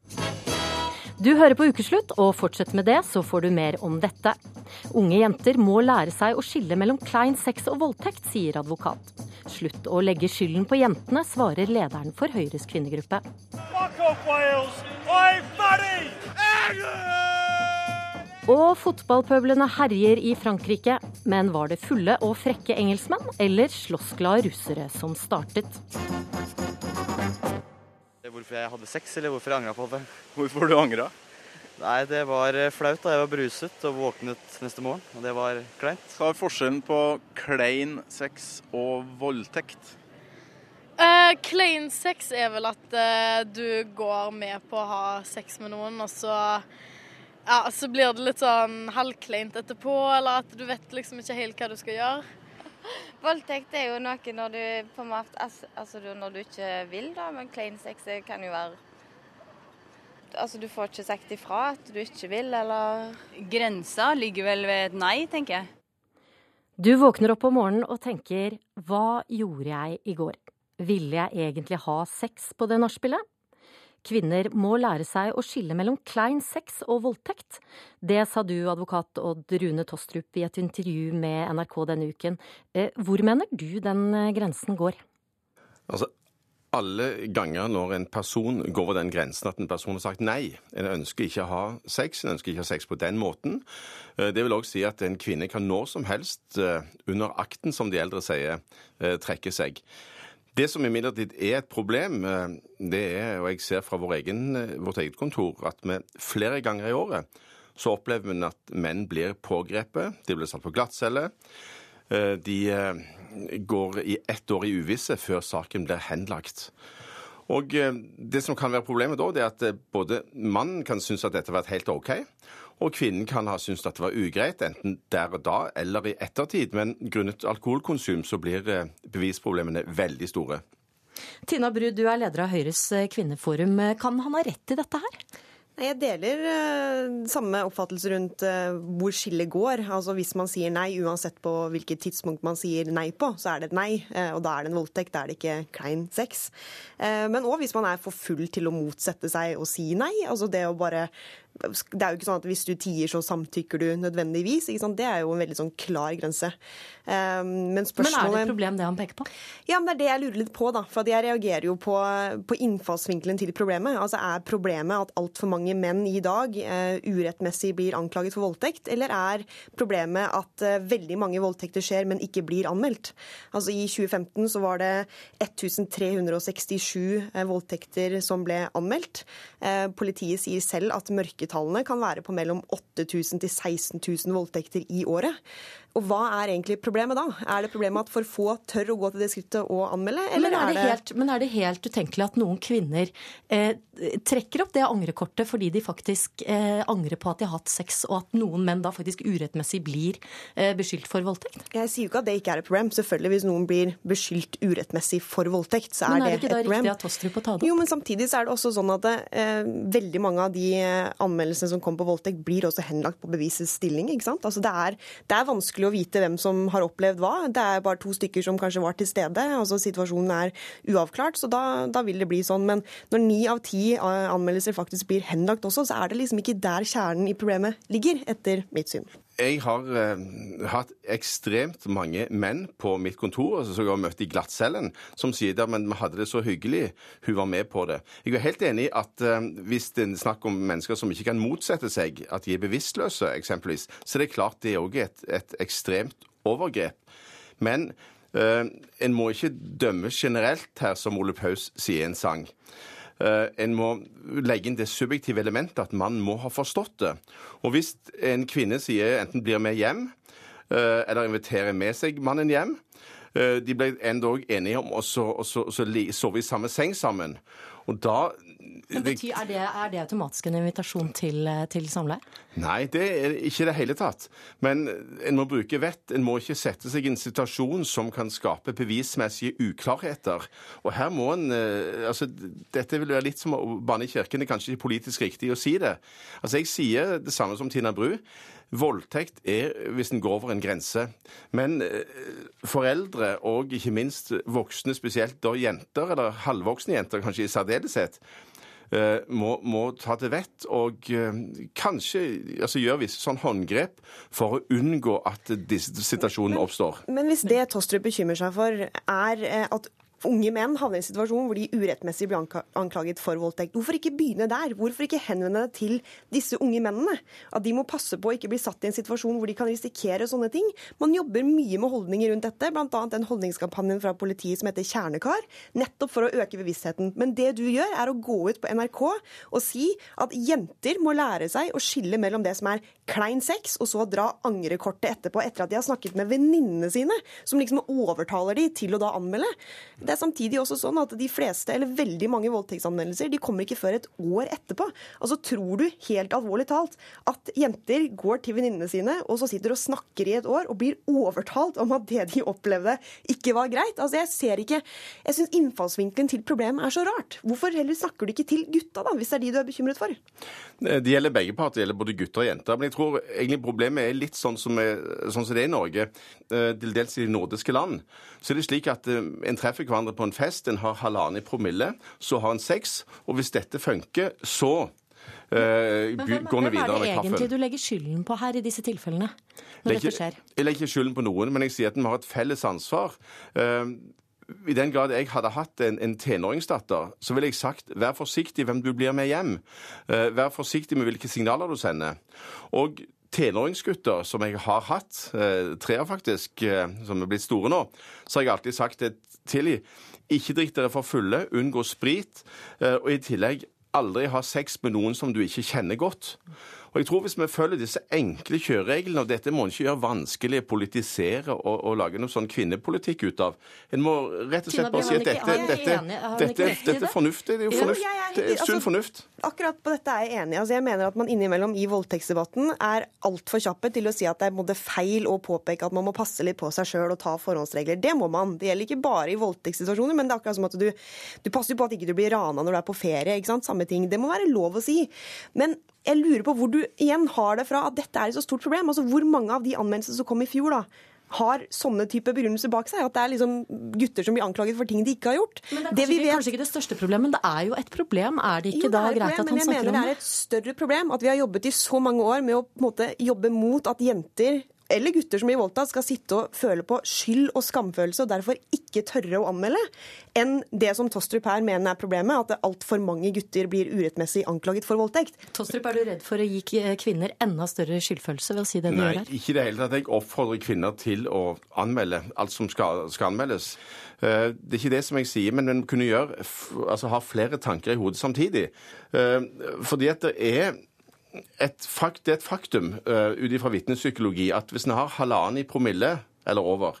Du hører på Ukeslutt, og fortsett med det, så får du mer om dette. Unge jenter må lære seg å skille mellom klein sex og voldtekt, sier advokat. Slutt å legge skylden på jentene, svarer lederen for Høyres kvinnegruppe. Fuck off, Wales! I'm og fotballpøblene herjer i Frankrike. Men var det fulle og frekke engelskmenn eller slåssglade russere som startet? Hvorfor jeg hadde sex, eller hvorfor jeg angra på det. (laughs) Hvorfor du angra? Nei, det var eh, flaut da jeg var bruset og våknet neste morgen. Og det var kleint. Hva er forskjellen på klein sex og voldtekt? Uh, Klein sex er vel at uh, du går med på å ha sex med noen, og så, ja, så blir det litt sånn halvkleint etterpå, eller at du vet liksom ikke helt hva du skal gjøre. Voldtekt er jo noe når du på en måte, altså, når du ikke vil, da, men klein sex kan jo være Altså, du får ikke sagt ifra at du ikke vil, eller Grensa ligger vel ved et nei, tenker jeg. Du våkner opp om morgenen og tenker hva gjorde jeg i går? Ville jeg egentlig ha sex på det nachspielet? Kvinner må lære seg å skille mellom klein sex og voldtekt. Det sa du, advokat Odd Rune Tostrup, i et intervju med NRK denne uken. Eh, hvor mener du den eh, grensen går? Altså, alle ganger når en person går over den grensen at en person har sagt nei, en ønsker ikke å ha sex, en ønsker ikke å ha sex på den måten. Eh, det vil òg si at en kvinne kan når som helst, under akten, som de eldre sier, trekke seg. Det som imidlertid er et problem, eh, det er, og jeg ser fra vår egen, eh, vårt eget kontor, at vi flere ganger i året så opplever vi at menn blir pågrepet, de blir satt på glattcelle. Eh, de går i ett år i uvisse før saken blir henlagt. Og Det som kan være problemet da, det er at både mannen kan synes at dette har vært helt OK, og kvinnen kan ha syntes at det var ugreit, enten der og da eller i ettertid. Men grunnet alkoholkonsum så blir eh, bevisproblemene veldig store. Tina Bru, du er leder av Høyres eh, kvinneforum. Kan han ha rett i dette her? Jeg deler samme oppfattelse rundt hvor skillet går. Altså Hvis man sier nei, uansett på hvilket tidspunkt man sier nei på, så er det et nei. Og da er det en voldtekt, da er det ikke klein sex. men òg hvis man er for full til å motsette seg å si nei. Altså det å bare det er jo ikke sånn at hvis du tier, så samtykker du nødvendigvis. Det er jo en veldig sånn klar grense. Men, spørsmålet... men, er det et problem det han peker på? Ja, men Det er det jeg lurer litt på. da, for Jeg reagerer jo på, på innfallsvinkelen til problemet. Altså Er problemet at altfor mange menn i dag uh, urettmessig blir anklaget for voldtekt, eller er problemet at uh, veldig mange voldtekter skjer, men ikke blir anmeldt? Altså I 2015 så var det 1367 uh, voldtekter som ble anmeldt. Politiet sier selv at mørke mørketallene kan være på mellom 8000 til 16 000 voldtekter i året. Og hva er egentlig problemet da? Er det problemet at for få tør å gå til det skrittet og anmelde? Men er, det helt, men, er det helt, utenkelig at noen kvinner eh, trekker opp det angrekortet fordi de faktisk eh, angrer på at de har hatt sex, og at noen menn da faktisk urettmessig blir eh, beskyldt for voldtekt? Jeg sier jo ikke at det ikke er et problem. Selvfølgelig, hvis noen blir beskyldt urettmessig for voldtekt, så er, er det, et problem. Men er det ikke da riktig at Tostrup å ta det opp? Jo, men samtidig så er det også sånn at det, eh, veldig mange av de anmeldelsene som kommer på voldtekt, blir også henlagt på bevisets stilling. ikke sant? Altså det er, det er vanskelig vanskelig å vite hvem som har opplevd hva. Det er bare to stykker som kanskje var til stede. altså Situasjonen er uavklart, så da, da vil det bli sånn. Men når ni av ti anmeldelser faktisk blir henlagt også, så er det liksom ikke der kjernen i problemet ligger, etter mitt syn. Jeg har uh, hatt ekstremt mange menn på mitt kontor altså, som jeg har møtt i glattcellen, som sier at vi hadde det så hyggelig, hun var med på det. Jeg er helt enig i at uh, hvis det er snakk om mennesker som ikke kan motsette seg at de er bevisstløse, eksempelvis, så er det klart det er òg et, et ekstremt overgrep. Men uh, en må ikke dømme generelt her, som Ole Paus sier i en sang. Eh, en må legge inn det subjektive elementet at mannen må ha forstått det. Og hvis en kvinne sier enten blir med hjem, eh, eller inviterer med seg mannen hjem, eh, de ble endog enige om å sove i samme seng sammen. Og da men betyr, er, det, er, det, automatisk en invitasjon til, til samleie? Nei, det er ikke det hele tatt. Men en må bruke vett. En må ikke sette seg i en situasjon som kan skape bevismessige uklarheter. Og her må en eh, altså, Dette vil være litt som å banne i kirken. Det er kanskje ikke politisk riktig å si det. Altså, Jeg sier det samme som Tina Bru. Voldtekt er hvis en går over en grense. Men eh, foreldre, og ikke minst voksne, spesielt da jenter, eller halvvoksne jenter kanskje i særdeleshet, Eh, må, må, ta til vett og eh, kanskje altså, gjøre visse sånn håndgrep for å unngå at disse situasjonene oppstår. Men, men hvis det Tostrup bekymrer seg for, er eh, at unge menn havner i en situasjon hvor de urettmessig blir anklaget for voldtekt. Hvorfor ikke begynne der? Hvorfor ikke henvende deg til disse unge mennene? At de må passe på å ikke bli satt i en situasjon hvor de kan risikere sånne ting. Man jobber mye med holdninger rundt dette, bl.a. den holdningskampanjen fra politiet som heter Kjernekar, nettopp for å øke bevisstheten. Men det du gjør, er å gå ut på NRK og si at jenter må lære seg å skille mellom det som er klein sex, og så dra angrekortet etterpå, etter at de har snakket med venninnene sine, som liksom overtaler de til å da anmelde. Det det er samtidig også sånn at de fleste, eller veldig mange voldtektsanmeldelser, de kommer ikke før et år etterpå. Altså, Tror du helt alvorlig talt at jenter går til venninnene sine og så sitter og snakker i et år og blir overtalt om at det de opplevde, ikke var greit? Altså, Jeg ser ikke Jeg syns innfallsvinkelen til problemet er så rart. Hvorfor heller snakker du ikke til gutta, da, hvis det er de du er bekymret for? Det gjelder begge parter, det gjelder både gutter og jenter. Men jeg tror egentlig problemet er litt sånn som, sånn som det er i Norge, eh, til dels i nordiske land. Så er det slik at eh, en treffer hverandre på en fest, en har halvannen i promille, så har en sex, og hvis dette funker, så Uh, Men hvem, hvem er det egentlig du legger skylden på her i disse tilfellene? når dette skjer? Jeg legger ikke skylden på noen, men jeg sier at vi har et felles ansvar. Uh, i den grad jeg hadde hatt en, en tenåringsdatter, så ville jeg sagt vær forsiktig hvem du blir med hjem. Uh, vær forsiktig med hvilke signaler du sender. Og tenåringsgutter som jeg har hatt, tre faktisk, som er blitt store nå, så har jeg alltid sagt det til dem. Ikke drikk dere for fulle, unngå sprit, og i tillegg aldri ha sex med noen som du ikke kjenner godt. Og jeg tror Hvis vi følger disse enkle kjørereglene, og dette må en ikke gjøre vanskelig, politisere og, og, lage noe sånn kvinnepolitikk ut av En må rett og slett bare si at dette, dette, dette, dette er fornuftig. Det er jo fornuft. Det er sunn altså, fornuft. Akkurat på dette er jeg enig. Altså, jeg mener at man innimellom i voldtektsdebatten er altfor kjappe til å si at det er feil å påpeke at man må passe litt på seg sjøl og ta forhåndsregler. Det må man. Det gjelder ikke bare i voldtektssituasjoner, men det er akkurat som at du, du passer på at ikke du blir rana når du er på ferie. ikke sant? Samme ting. Det må være lov å si. Men jeg lurer på hvor du igjen har det fra at dette er et så stort problem. Altså Hvor mange av de anmeldelsene som kom i fjor, da, har sånne type begrunnelser bak seg. At det er liksom gutter som blir anklaget for ting de ikke har gjort. Men Det er kanskje, det ikke, vet... kanskje ikke det største problemet, men det er jo et problem. Er det ikke jo, da greit at han snakker om det? Men jeg mener det er et større problem at vi har jobbet i så mange år med å måte, jobbe mot at jenter eller gutter som blir voldtatt, skal sitte og føle på skyld og skamfølelse og derfor ikke tørre å anmelde, enn det som Tostrup her mener er problemet, at altfor mange gutter blir urettmessig anklaget for voldtekt. Tostrup, er du redd for å gi kvinner enda større skyldfølelse ved å si det du Nei, gjør her? Nei, ikke i det hele tatt. Jeg oppfordrer kvinner til å anmelde alt som skal, skal anmeldes. Eh, det er ikke det som jeg sier, men en kunne gjøre, altså ha flere tanker i hodet samtidig. Eh, fordi at det er et fakt, det er et faktum uh, ut ifra vitnepsykologi at hvis en har halvannen i promille eller over,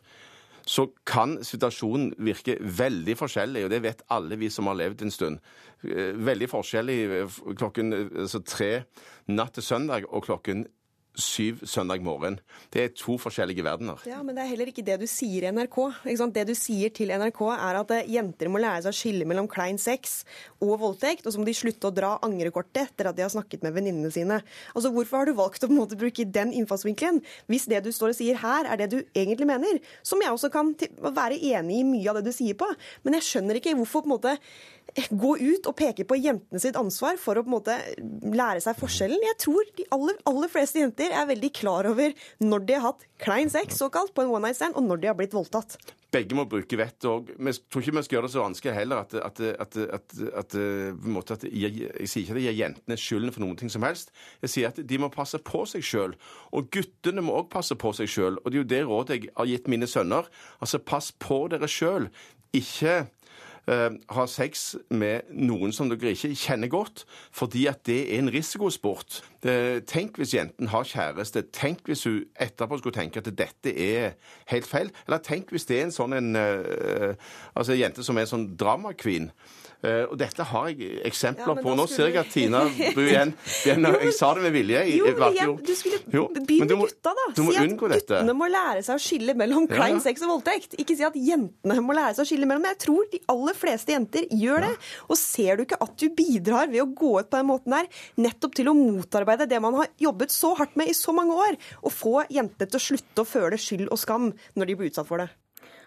så kan situasjonen virke veldig forskjellig, og det vet alle vi som har levd en stund. Uh, veldig forskjellig klokken altså tre natt til søndag og klokken syv søndag morgen. Det er to forskjellige verdener. Ja, Men det er heller ikke det du sier i NRK. Det du sier til NRK, er at eh, jenter må lære seg å skille mellom klein sex og voldtekt, og så må de slutte å dra angrekortet etter at de har snakket med venninnene sine. Altså, Hvorfor har du valgt å på en måte bruke den innfallsvinkelen, hvis det du står og sier her, er det du egentlig mener? Som jeg også kan være enig i mye av det du sier på, men jeg skjønner ikke hvorfor på en måte gå ut og peke på jentene sitt ansvar for å på en måte lære seg forskjellen. Jeg tror de aller, aller fleste jenter er veldig klar over når de har hatt klein sex såkalt, på en one night stand, og når de har blitt voldtatt. Begge må bruke vett. og Jeg tror ikke vi skal gjøre det så vanskelig heller at, at, at, at jeg, jeg, sier ikke at jeg gir jentene skylden for noen ting som helst. Jeg sier at de må passe på seg sjøl. Og guttene må òg passe på seg sjøl. Og det er jo det rådet jeg har gitt mine sønner. Altså, pass på dere sjøl. Ikke ha sex med noen som dere ikke kjenner godt, fordi at det er en risikosport. Tenk hvis jenten har kjæreste. Tenk hvis hun etterpå skulle tenke at dette er helt feil. Eller tenk hvis det er en sånn en, uh, altså en jente som er en sånn drama-queen. Uh, og dette har jeg eksempler ja, på. Nå ser jeg at Tina (laughs) Bru igjen, igjen Jeg sa det med vilje. Jo, men jeg, du skulle begynne med gutta, da. Du må si at guttene dette. må lære seg å skille mellom klein ja. sex og voldtekt. Ikke si at jentene må lære seg å skille mellom. Men jeg tror de aller fleste jenter gjør det. Og ser du ikke at du bidrar ved å gå ut på den måten der, nettopp til å motarbeide det man har jobbet så hardt med i så mange år, og få jentene til å slutte å føle skyld og skam når de blir utsatt for det?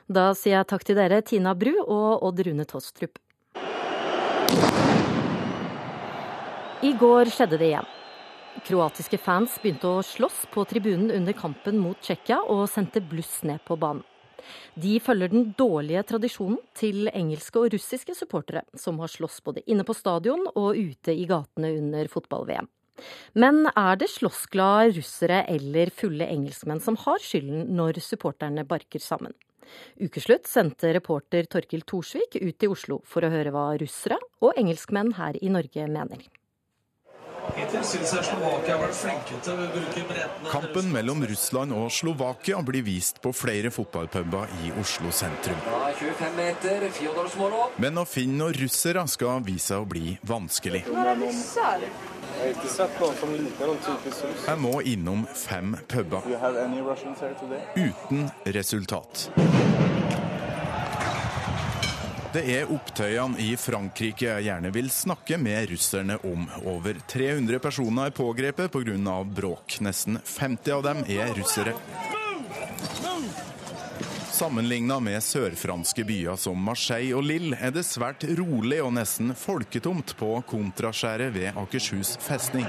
Da sier jeg takk til dere, Tina Bru og Odd Rune Tostrup. I går skjedde det igjen. Kroatiske fans begynte å slåss på tribunen under kampen mot Tsjekkia og sendte bluss ned på banen. De følger den dårlige tradisjonen til engelske og russiske supportere, som har slåss både inne på stadion og ute i gatene under fotball-VM. Men er det slåssglade russere eller fulle engelskmenn som har skylden når supporterne barker sammen? Ukeslutt sendte reporter Torkil Thorsvik ut i Oslo for å høre hva russere og engelskmenn her i Norge mener. Hittil syns jeg Slovakia har vært flinke til å bruke bredden. Kampen mellom Russland og Slovakia blir vist på flere fotballpuber i Oslo sentrum. Da 25 meter, Fjodors mål opp. Men å finne noen russere skal vise seg å bli vanskelig. Jeg må innom fem puber. Uten resultat. Det er opptøyene i Frankrike jeg gjerne vil snakke med russerne om. Over 300 personer er pågrepet pga. bråk. Nesten 50 av dem er russere. Sammenligna med sørfranske byer som Marseille og Lille er det svært rolig og nesten folketomt på kontraskjæret ved Akershus festning.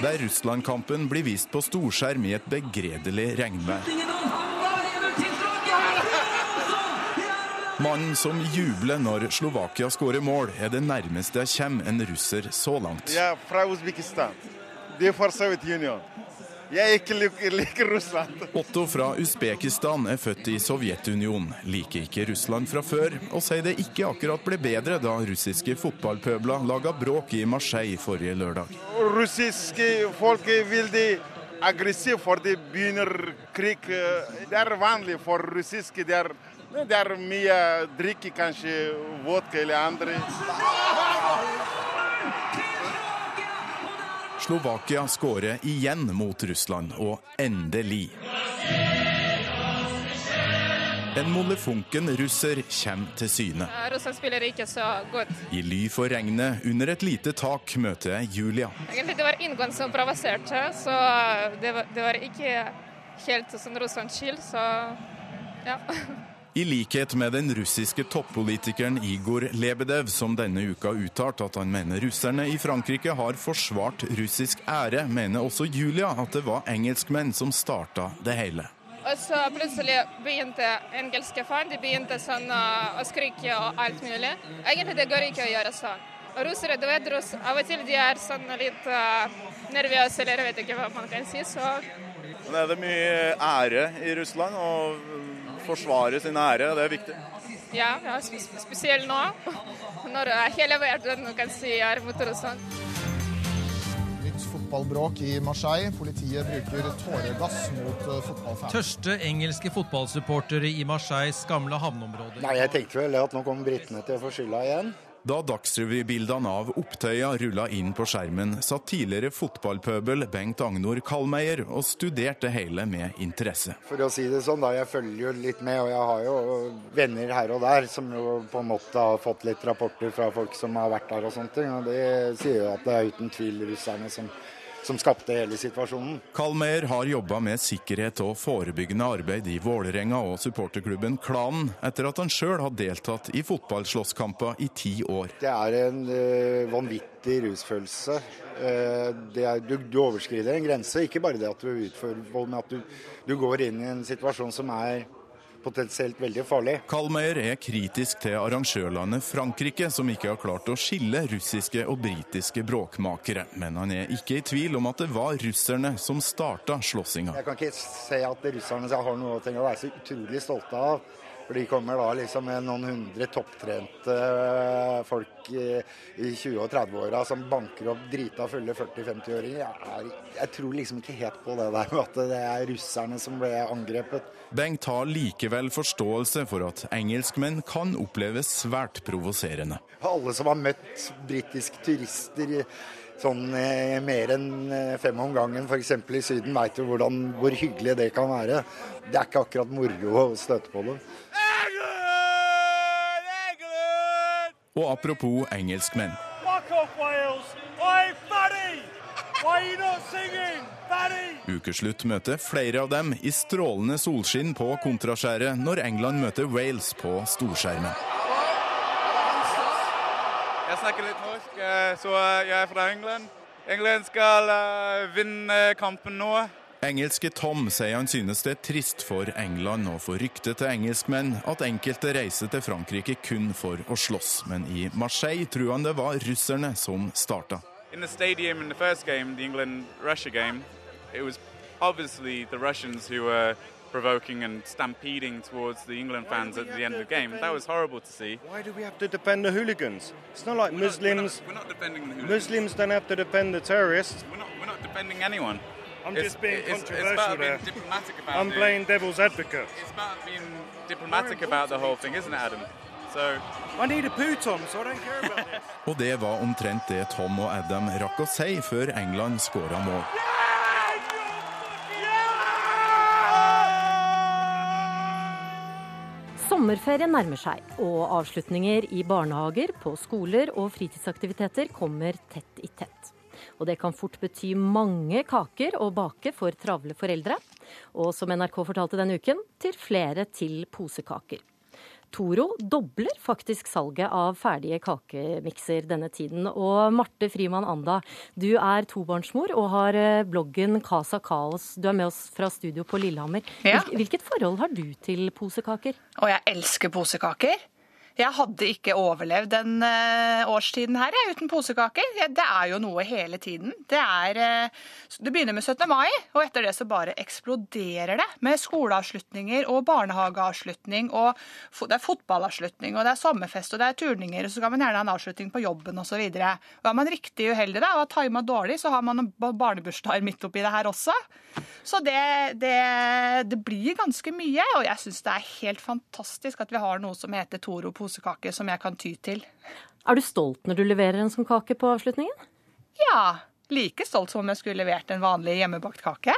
Der Russland-kampen blir vist på storskjerm i et begredelig regnvær. Mannen som jubler når Slovakia skårer mål, er det nærmeste jeg kommer en russer så langt. Jeg er fra Usbekistan. Det er fra Sovjetunionen. Jeg ikke liker, liker Russland. Otto fra Usbekistan er født i Sovjetunionen, liker ikke Russland fra før, og sier det ikke akkurat ble bedre da russiske fotballpøbler laga bråk i Marseille forrige lørdag. Russiske folk er veldig aggressive for de begynner krig. Det er vanlig for russiske. Det er, det er mye drikke, kanskje vodka eller andre. Slovakia skårer igjen mot Russland, og endelig. En molefonken russer kommer til syne. Russland spiller ikke så godt. I ly for regnet, under et lite tak, møter jeg Julia. Egentlig det var Ingon som provoserte, så det var, det var ikke helt sånn Russlands chill, så ja. I likhet med den russiske toppolitikeren Igor Lebedev, som denne uka uttalte at han mener russerne i Frankrike har forsvart russisk ære, mener også Julia at det var engelskmenn som starta det hele. Og så plutselig begynte engelske fan de begynte sånn å skrike og alt mulig. Egentlig det går ikke å gjøre sånn. Russere, du vet, russ, av og til de er sånn litt uh, nervøse, eller jeg vet ikke hva man kan si. så... Det er det mye ære i Russland, og forsvare sin ære, det er viktig. Ja, ja spesielt nå, (laughs) når hele verden kan si er mot Russland. Nytt fotballbråk i Marseille. Politiet bruker tåregass mot eh, fotballfans. Tørste engelske fotballsupportere i Marseilles gamle havneområder. Nei, Jeg tenkte vel at nå kommer britene til å få skylda igjen. Da Dagsrevy-bildene av opptøya rulla inn på skjermen, satt tidligere fotballpøbel Bengt Agnor Kalmeier og studerte hele med interesse. For å si det sånn, da, jeg følger jo litt med, og jeg har jo venner her og der som jo på en måte har fått litt rapporter fra folk som har vært der og sånne ting. Og de sier jo at det er uten tvil russerne som som skapte hele situasjonen. Kalmeier har jobba med sikkerhet og forebyggende arbeid i Vålerenga og supporterklubben Klanen, etter at han sjøl har deltatt i fotballslåsskamper i ti år. Det er en uh, vanvittig rusfølelse. Uh, er, du, du, overskrider en grense. Ikke bare det at du utfører vold, men at du, du går inn i en situasjon som er potensielt veldig farlig. Kalmeier er kritisk til arrangørlandet Frankrike, som ikke har klart å skille russiske og britiske bråkmakere. Men han er ikke i tvil om at det var russerne som starta slåssinga. Jeg kan ikke se at russerne har noe å være så utrolig stolte av. For de kommer da liksom med noen hundre topptrente folk i, i 20- og 30-åra som banker opp drita fulle 40-50-åringer. Jeg, jeg, tror liksom ikke helt på det der med at det er russerne som ble angrepet. Bengt har likevel forståelse for at engelskmenn kan oppleves svært provoserende. Alle som har møtt britiske turister sånn eh, mer enn fem om gangen, f.eks. i Syden, veit du hvordan, hvor hyggelig det kan være. Det er ikke akkurat moro å støte på dem. Og apropos engelskmenn. Ukeslutt møter flere av dem i strålende solskinn på kontraskjæret når England møter Wales på storskjermen. Jeg snakker litt norsk, så jeg er fra England. England skal vinne kampen nå. Engelske Tom sier han synes det er trist for England og for ryktet til engelskmenn at enkelte reiser til Frankrike kun for å slåss, men i Marseille tror han det var russerne som starta. In the stadium in the first game, the England-Russia game, it was obviously the Russians who were provoking and stampeding towards the England fans at the end of the game. That was horrible to see. Why do we have to defend the hooligans? It's not like We're not- We're not, we're not defending the hooligans. Muslims don't have to defend the terrorists. We're not, we're not defending anyone. I'm It's- just being it's- it's about there. being diplomatic about I'm it. playing devil's advocate. It's about being diplomatic about the whole thing, isn't it, Adam? So I need a poo, Tom, so I don't care about this. (laughs) Og det var omtrent det Tom og Adam rakk å si før England skåra mål. Sommerferien nærmer seg, og avslutninger i barnehager, på skoler og fritidsaktiviteter kommer tett i tett. Og det kan fort bety mange kaker å bake for travle foreldre. Og som NRK fortalte denne uken, til flere til posekaker. Toro dobler faktisk salget av ferdige kakemikser denne tiden. Og Marte Frimann Anda, du er tobarnsmor og har eh, bloggen Casa Kaos. Du er med oss fra studio på Lillehammer. Ja. Hvilket forhold har du til posekaker? Og jeg elsker posekaker. Jeg hadde ikke overlevd den eh, årstiden her jeg, uten posekaker. Det er jo noe hele tiden. Det, er, eh, det begynner med 17. mai, og etter det så bare eksploderer det. Med skoleavslutninger og barnehageavslutning, og det er fotballavslutning, og det er sommerfest og det er turninger, og så kan man gjerne ha en avslutning på jobben osv. Er man riktig uheldig da, og har tima dårlig, så har man barnebursdager midt oppi det her også. Så det, det, det blir ganske mye, og jeg syns det er helt fantastisk at vi har noe som heter Toro posekake, som jeg kan ty til. Er du stolt når du leverer en sånn kake på avslutningen? Ja, like stolt som om jeg skulle levert en vanlig hjemmebakt kake.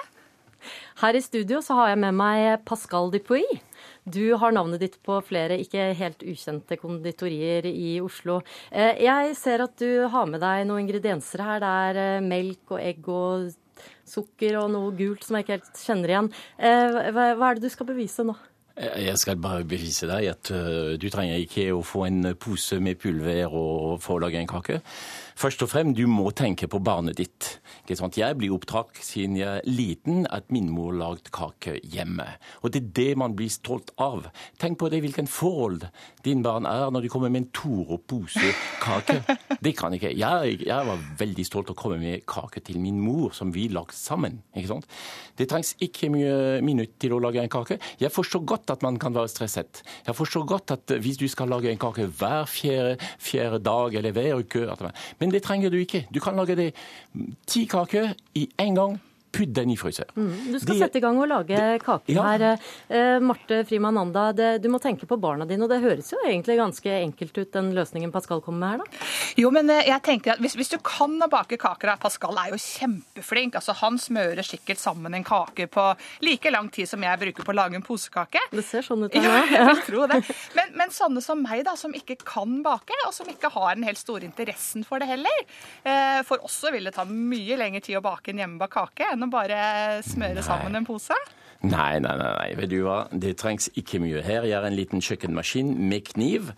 Her i studio så har jeg med meg Pascal Dupuy. Du har navnet ditt på flere ikke helt ukjente konditorier i Oslo. Eh, Jeg ser at du har med deg noen ingredienser her. Det er eh, melk og egg og sukker og noe gult som jeg ikke helt kjenner igjen. Eh, Hva hva er det du skal bevise nå? Jeg skal bare bevise deg at øh, du trenger ikke å få en pose med pulver og få lage en kake. Først og fremst, du må tenke på barnet ditt. Jeg blir oppdratt siden jeg er liten at min mor lagde kake hjemme. Og det er det man blir stolt av. Tenk på det, hvilken forhold din barn er når de kommer med en Toro-pose kake. Det kan ikke. Jeg, jeg var veldig stolt av å komme med kake til min mor, som vi lagde sammen. Det trengs ikke mye minutt til å lage en kake. Jeg forstår godt at man kan være stresset. Jeg forstår godt at hvis du skal lage en kake hver fjerde, fjerde dag eller hver uke Men det trenger du ikke. Du kan lage det ti kaker i én gang. Putt den i fryseren. Mm, Du skal Det- sette i gang og lage kake Ja. her. Eh, Marte Frimananda, det, du må tenke på barna dine, og det høres jo egentlig ganske enkelt ut, den løsningen Pascal kommer med her, da? Jo, men eh, jeg tenker at hvis, hvis du kan å bake kaker da, Pascal er jo kjempeflink. Altså, Han smører sikkert sammen en kake på like lang tid som jeg bruker på å lage en posekake. Det ser sånn ut. Ja, Anna. (laughs) jeg tror det. Men, men sånne som meg, da, som ikke kan bake, og som ikke har den helt store interessen for det heller. Eh, for også vil det ta mye lengre tid å bake en hjemmebakt kake enn å bare smøre sammen en pose. Nei, nei, nei, nei. Vet du hva? Det trengs ikke mye her. Jeg har en liten kjøkkenmaskin med kniv.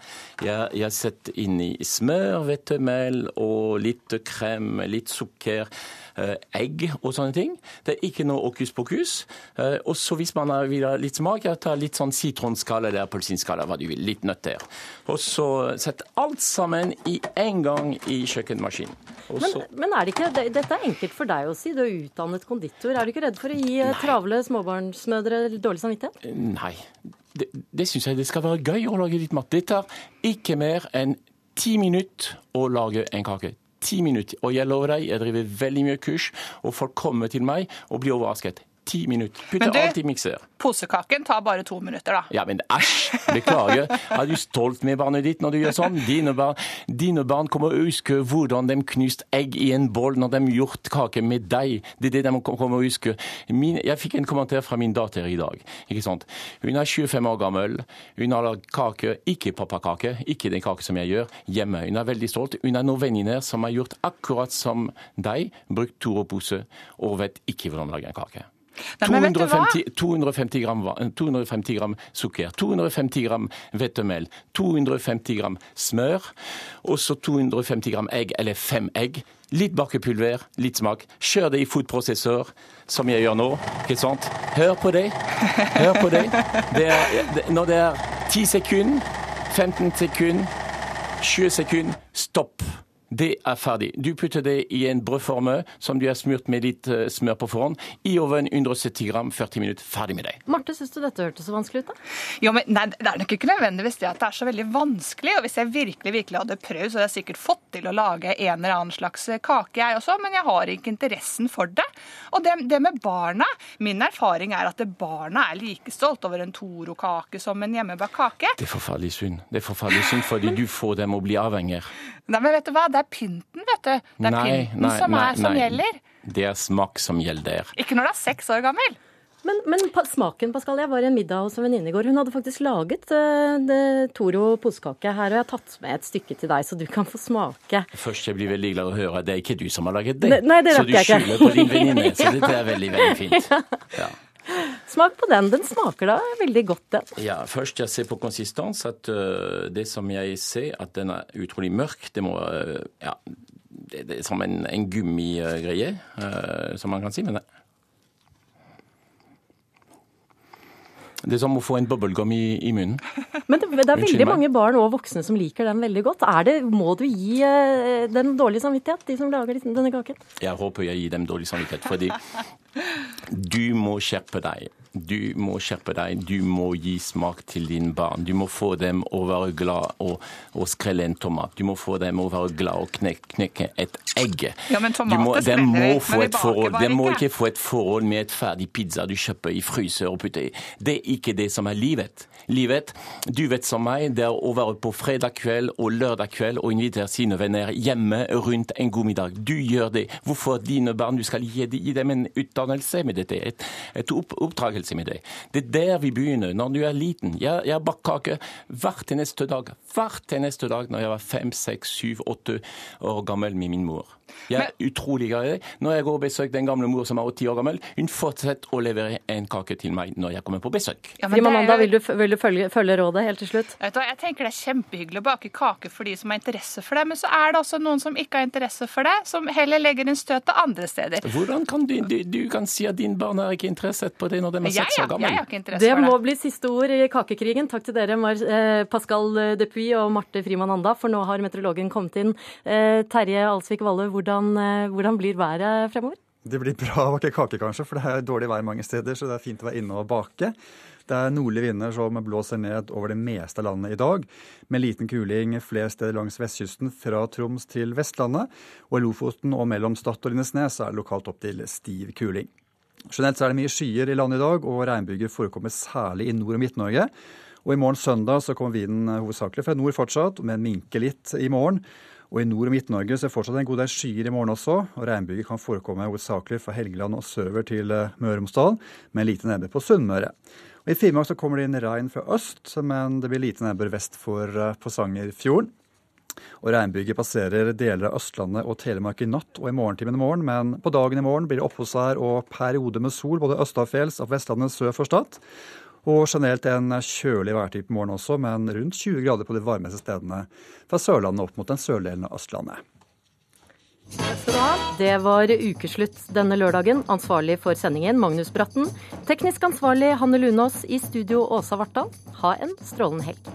Jeg, jeg setter inni smør, hvetemel og litt krem, litt sukker, egg og sånne ting. Det er ikke noe okus pokus. Eh, Og så hvis man vil ha litt smak, jeg tar litt sånn sitronskall eller appelsinskall, hva du vil. Litt nøtter. Og så sett alt sammen i en gang i kjøkkenmaskinen. Men, men er det ikke, det, dette er enkelt for deg å si, du er utdannet konditor. Er du ikke redd for å gi Nei. travle småbarnsmødre dårlig samvittighet? Nei, det, det syns jeg det skal være gøy å lage litt mat. Det tar ikke mer enn ti minutter å lage en kake. Ti minutter. Og jeg lover deg, jeg driver veldig mye kurs, og folk kommer til meg og blir overrasket. Ti minutter. Putter alt i mikser. Posekaken tar bare to minutter, da. Ja, men æsj! Beklager. Er du stolt med barnet ditt når du gjør sånn? Dine barn, dine barn kommer å huske hvordan de knuste egg i en boll når de gjorde kake med deg. Det er det de kommer å huske. Min, jeg fikk en kommentar fra min datter i dag. ikke sant? Hun er 25 år gammel. Hun har lagd kake, ikke pappakake, ikke den kake som jeg gjør, hjemme. Hun er veldig stolt. Hun har noen venninner som har gjort akkurat som deg, brukt Toro-pose og vet ikke hvordan lage en kake. Nei, men vet du hva? 250, 250, gram, 250 gram sukker, 250 gram hvetemel, 250 gram smør, og så 250 gram egg, eller fem egg. Litt bakepulver, litt smak. Kjør det i foodprosessor, som jeg gjør nå. ikke sant? Hør på det. Hør på det. det, er, når det er 10 sekunder, 15 sekunder, 20 sekunder, stopp. Det er ferdig. Du putter det i en brødforme som du har smurt med litt eh, smør på forhånd. I ovnen 170 gram, 40 minutter. Ferdig med deg. Marte, syns du dette hørtes så vanskelig ut, da? Jo, men nei, Det er nok ikke nødvendigvis det at det er så veldig vanskelig. og Hvis jeg virkelig virkelig hadde prøvd, så hadde jeg sikkert fått til å lage en eller annen slags kake, jeg også. Men jeg har ikke interessen for det. Og det, det med barna Min erfaring er at barna er like stolt over en Toro-kake som en hjemmebakt kake. Det er forferdelig synd. Det er forferdelig synd fordi du får dem å bli avhengige. Nei, men vet du hva? Det er pynten, vet du. Det er Nei, pynten nei, som, nei, er, som nei. gjelder. Det er smak som gjelder. Ikke når du er seks år gammel. Men, men smaken, Pascal. Jeg var i en middag hos en venninne i går. Hun hadde faktisk laget uh, det Toro posekake her, og jeg har tatt med et stykke til deg, så du kan få smake. Først jeg blir veldig glad å høre at det er ikke du som har laget det. Ne- nei, det så vet du jeg ikke. skylder på din venninne. Så dette er veldig, veldig fint. (laughs) Ja. Smak på den. Den smaker da veldig godt, den. Ja, først jeg ser på konsistens at uh, det som jeg ser, at den er utrolig mørk. Det må uh, Ja, det, det er som en, en gummigreie, uh, som man kan si. Men det, det er som å få en bubblegum i, i munnen. Men det, det er veldig mange barn og voksne som liker den veldig godt. Er det, må du gi den dårlig samvittighet, de som lager denne kaken? Jeg håper jeg gir dem dårlig samvittighet, fordi du må skjerpe deg. Du må skjerpe deg. Du må gi smak til dine barn. Du må få dem å være glad og, og skrelle en tomat. Du må få dem å være glad og knek, knekke et egg. Ja, men Du må, tomater de må vi, få et forhold. De må ikke. få et forhold med et ferdig pizza du kjøper i fryser og putter i. Det er ikke det som er livet. Livet, du vet som meg, det er å være på fredag kveld og lørdag kveld og invitere sine venner hjemme rundt en god middag. Du gjør det. Hvorfor dine barn? Du skal gi, dem en utdannelse med dette, et, et opp, med det. Er der vi begynner, når du er liten. Jeg, jeg bakt kake hvert eneste dag. Hvert eneste dag når jeg var fem, seks, syv, åtte år gammel med min mor. Jeg er utrolig glad i det. Når jeg går og besøker den gamle mor som er 80 år gammel, hun fortsetter å levere en kake til meg når jeg kommer på besøk. Ja, men det Amanda, vil du, vil du følge, følge rådet helt til slutt? Vet hva, jeg tenker Det er kjempehyggelig å bake kake for de som har interesse for det, men så er det også noen som ikke har interesse for det, som heller legger en støt til andre steder. Hvordan kan du, du, du kan si at din barn er ikke interessert på det når de er Jeg, seks år gammel? jeg har ikke interesse Det for må det. bli siste ord i kakekrigen. Takk til dere, Mar eh, Pascal Depuy og Marte Frimann Anda, for nå har meteorologen kommet inn. Eh, Terje Alsvik Valle, hvordan, eh, hvordan blir været fremover? Det blir bra å bake kake, kanskje, for det er dårlig vær mange steder. Så det er fint å være inne og bake. Det er nordlige vinder som blåser ned over det meste av landet i dag, med liten kuling flere steder langs vestkysten fra Troms til Vestlandet. Og i Lofoten og mellom Stad og Lindesnes er det lokalt opptil stiv kuling. Generelt er det mye skyer i landet i dag, og regnbyger forekommer særlig i Nord- og Midt-Norge. Og i morgen søndag så kommer vinden hovedsakelig fra nord fortsatt, men minker litt i morgen. Og i Nord- og Midt-Norge er det fortsatt en god del skyer i morgen også, og regnbyger kan forekomme hovedsakelig fra Helgeland og sørover til eh, Møre og Romsdal, med lite nedbør på Sunnmøre. Og I Finnmark så kommer det inn regn fra øst, men det blir lite nedbør vest for eh, Porsangerfjorden. Og Regnbyger passerer deler av Østlandet og Telemark i natt og i morgentimen i morgen, men på dagen i morgen blir det oppholdsvær og perioder med sol både østafjells og Vestlandet sør for Stad. Og generelt en kjølig værtype morgen også, men rundt 20 grader på de varmeste stedene fra Sørlandet opp mot den sørlige av Østlandet. Det var ukeslutt denne lørdagen. Ansvarlig for sendingen Magnus Bratten. Teknisk ansvarlig Hanne Lunås. I studio Åsa Vartdal. Ha en strålende helg.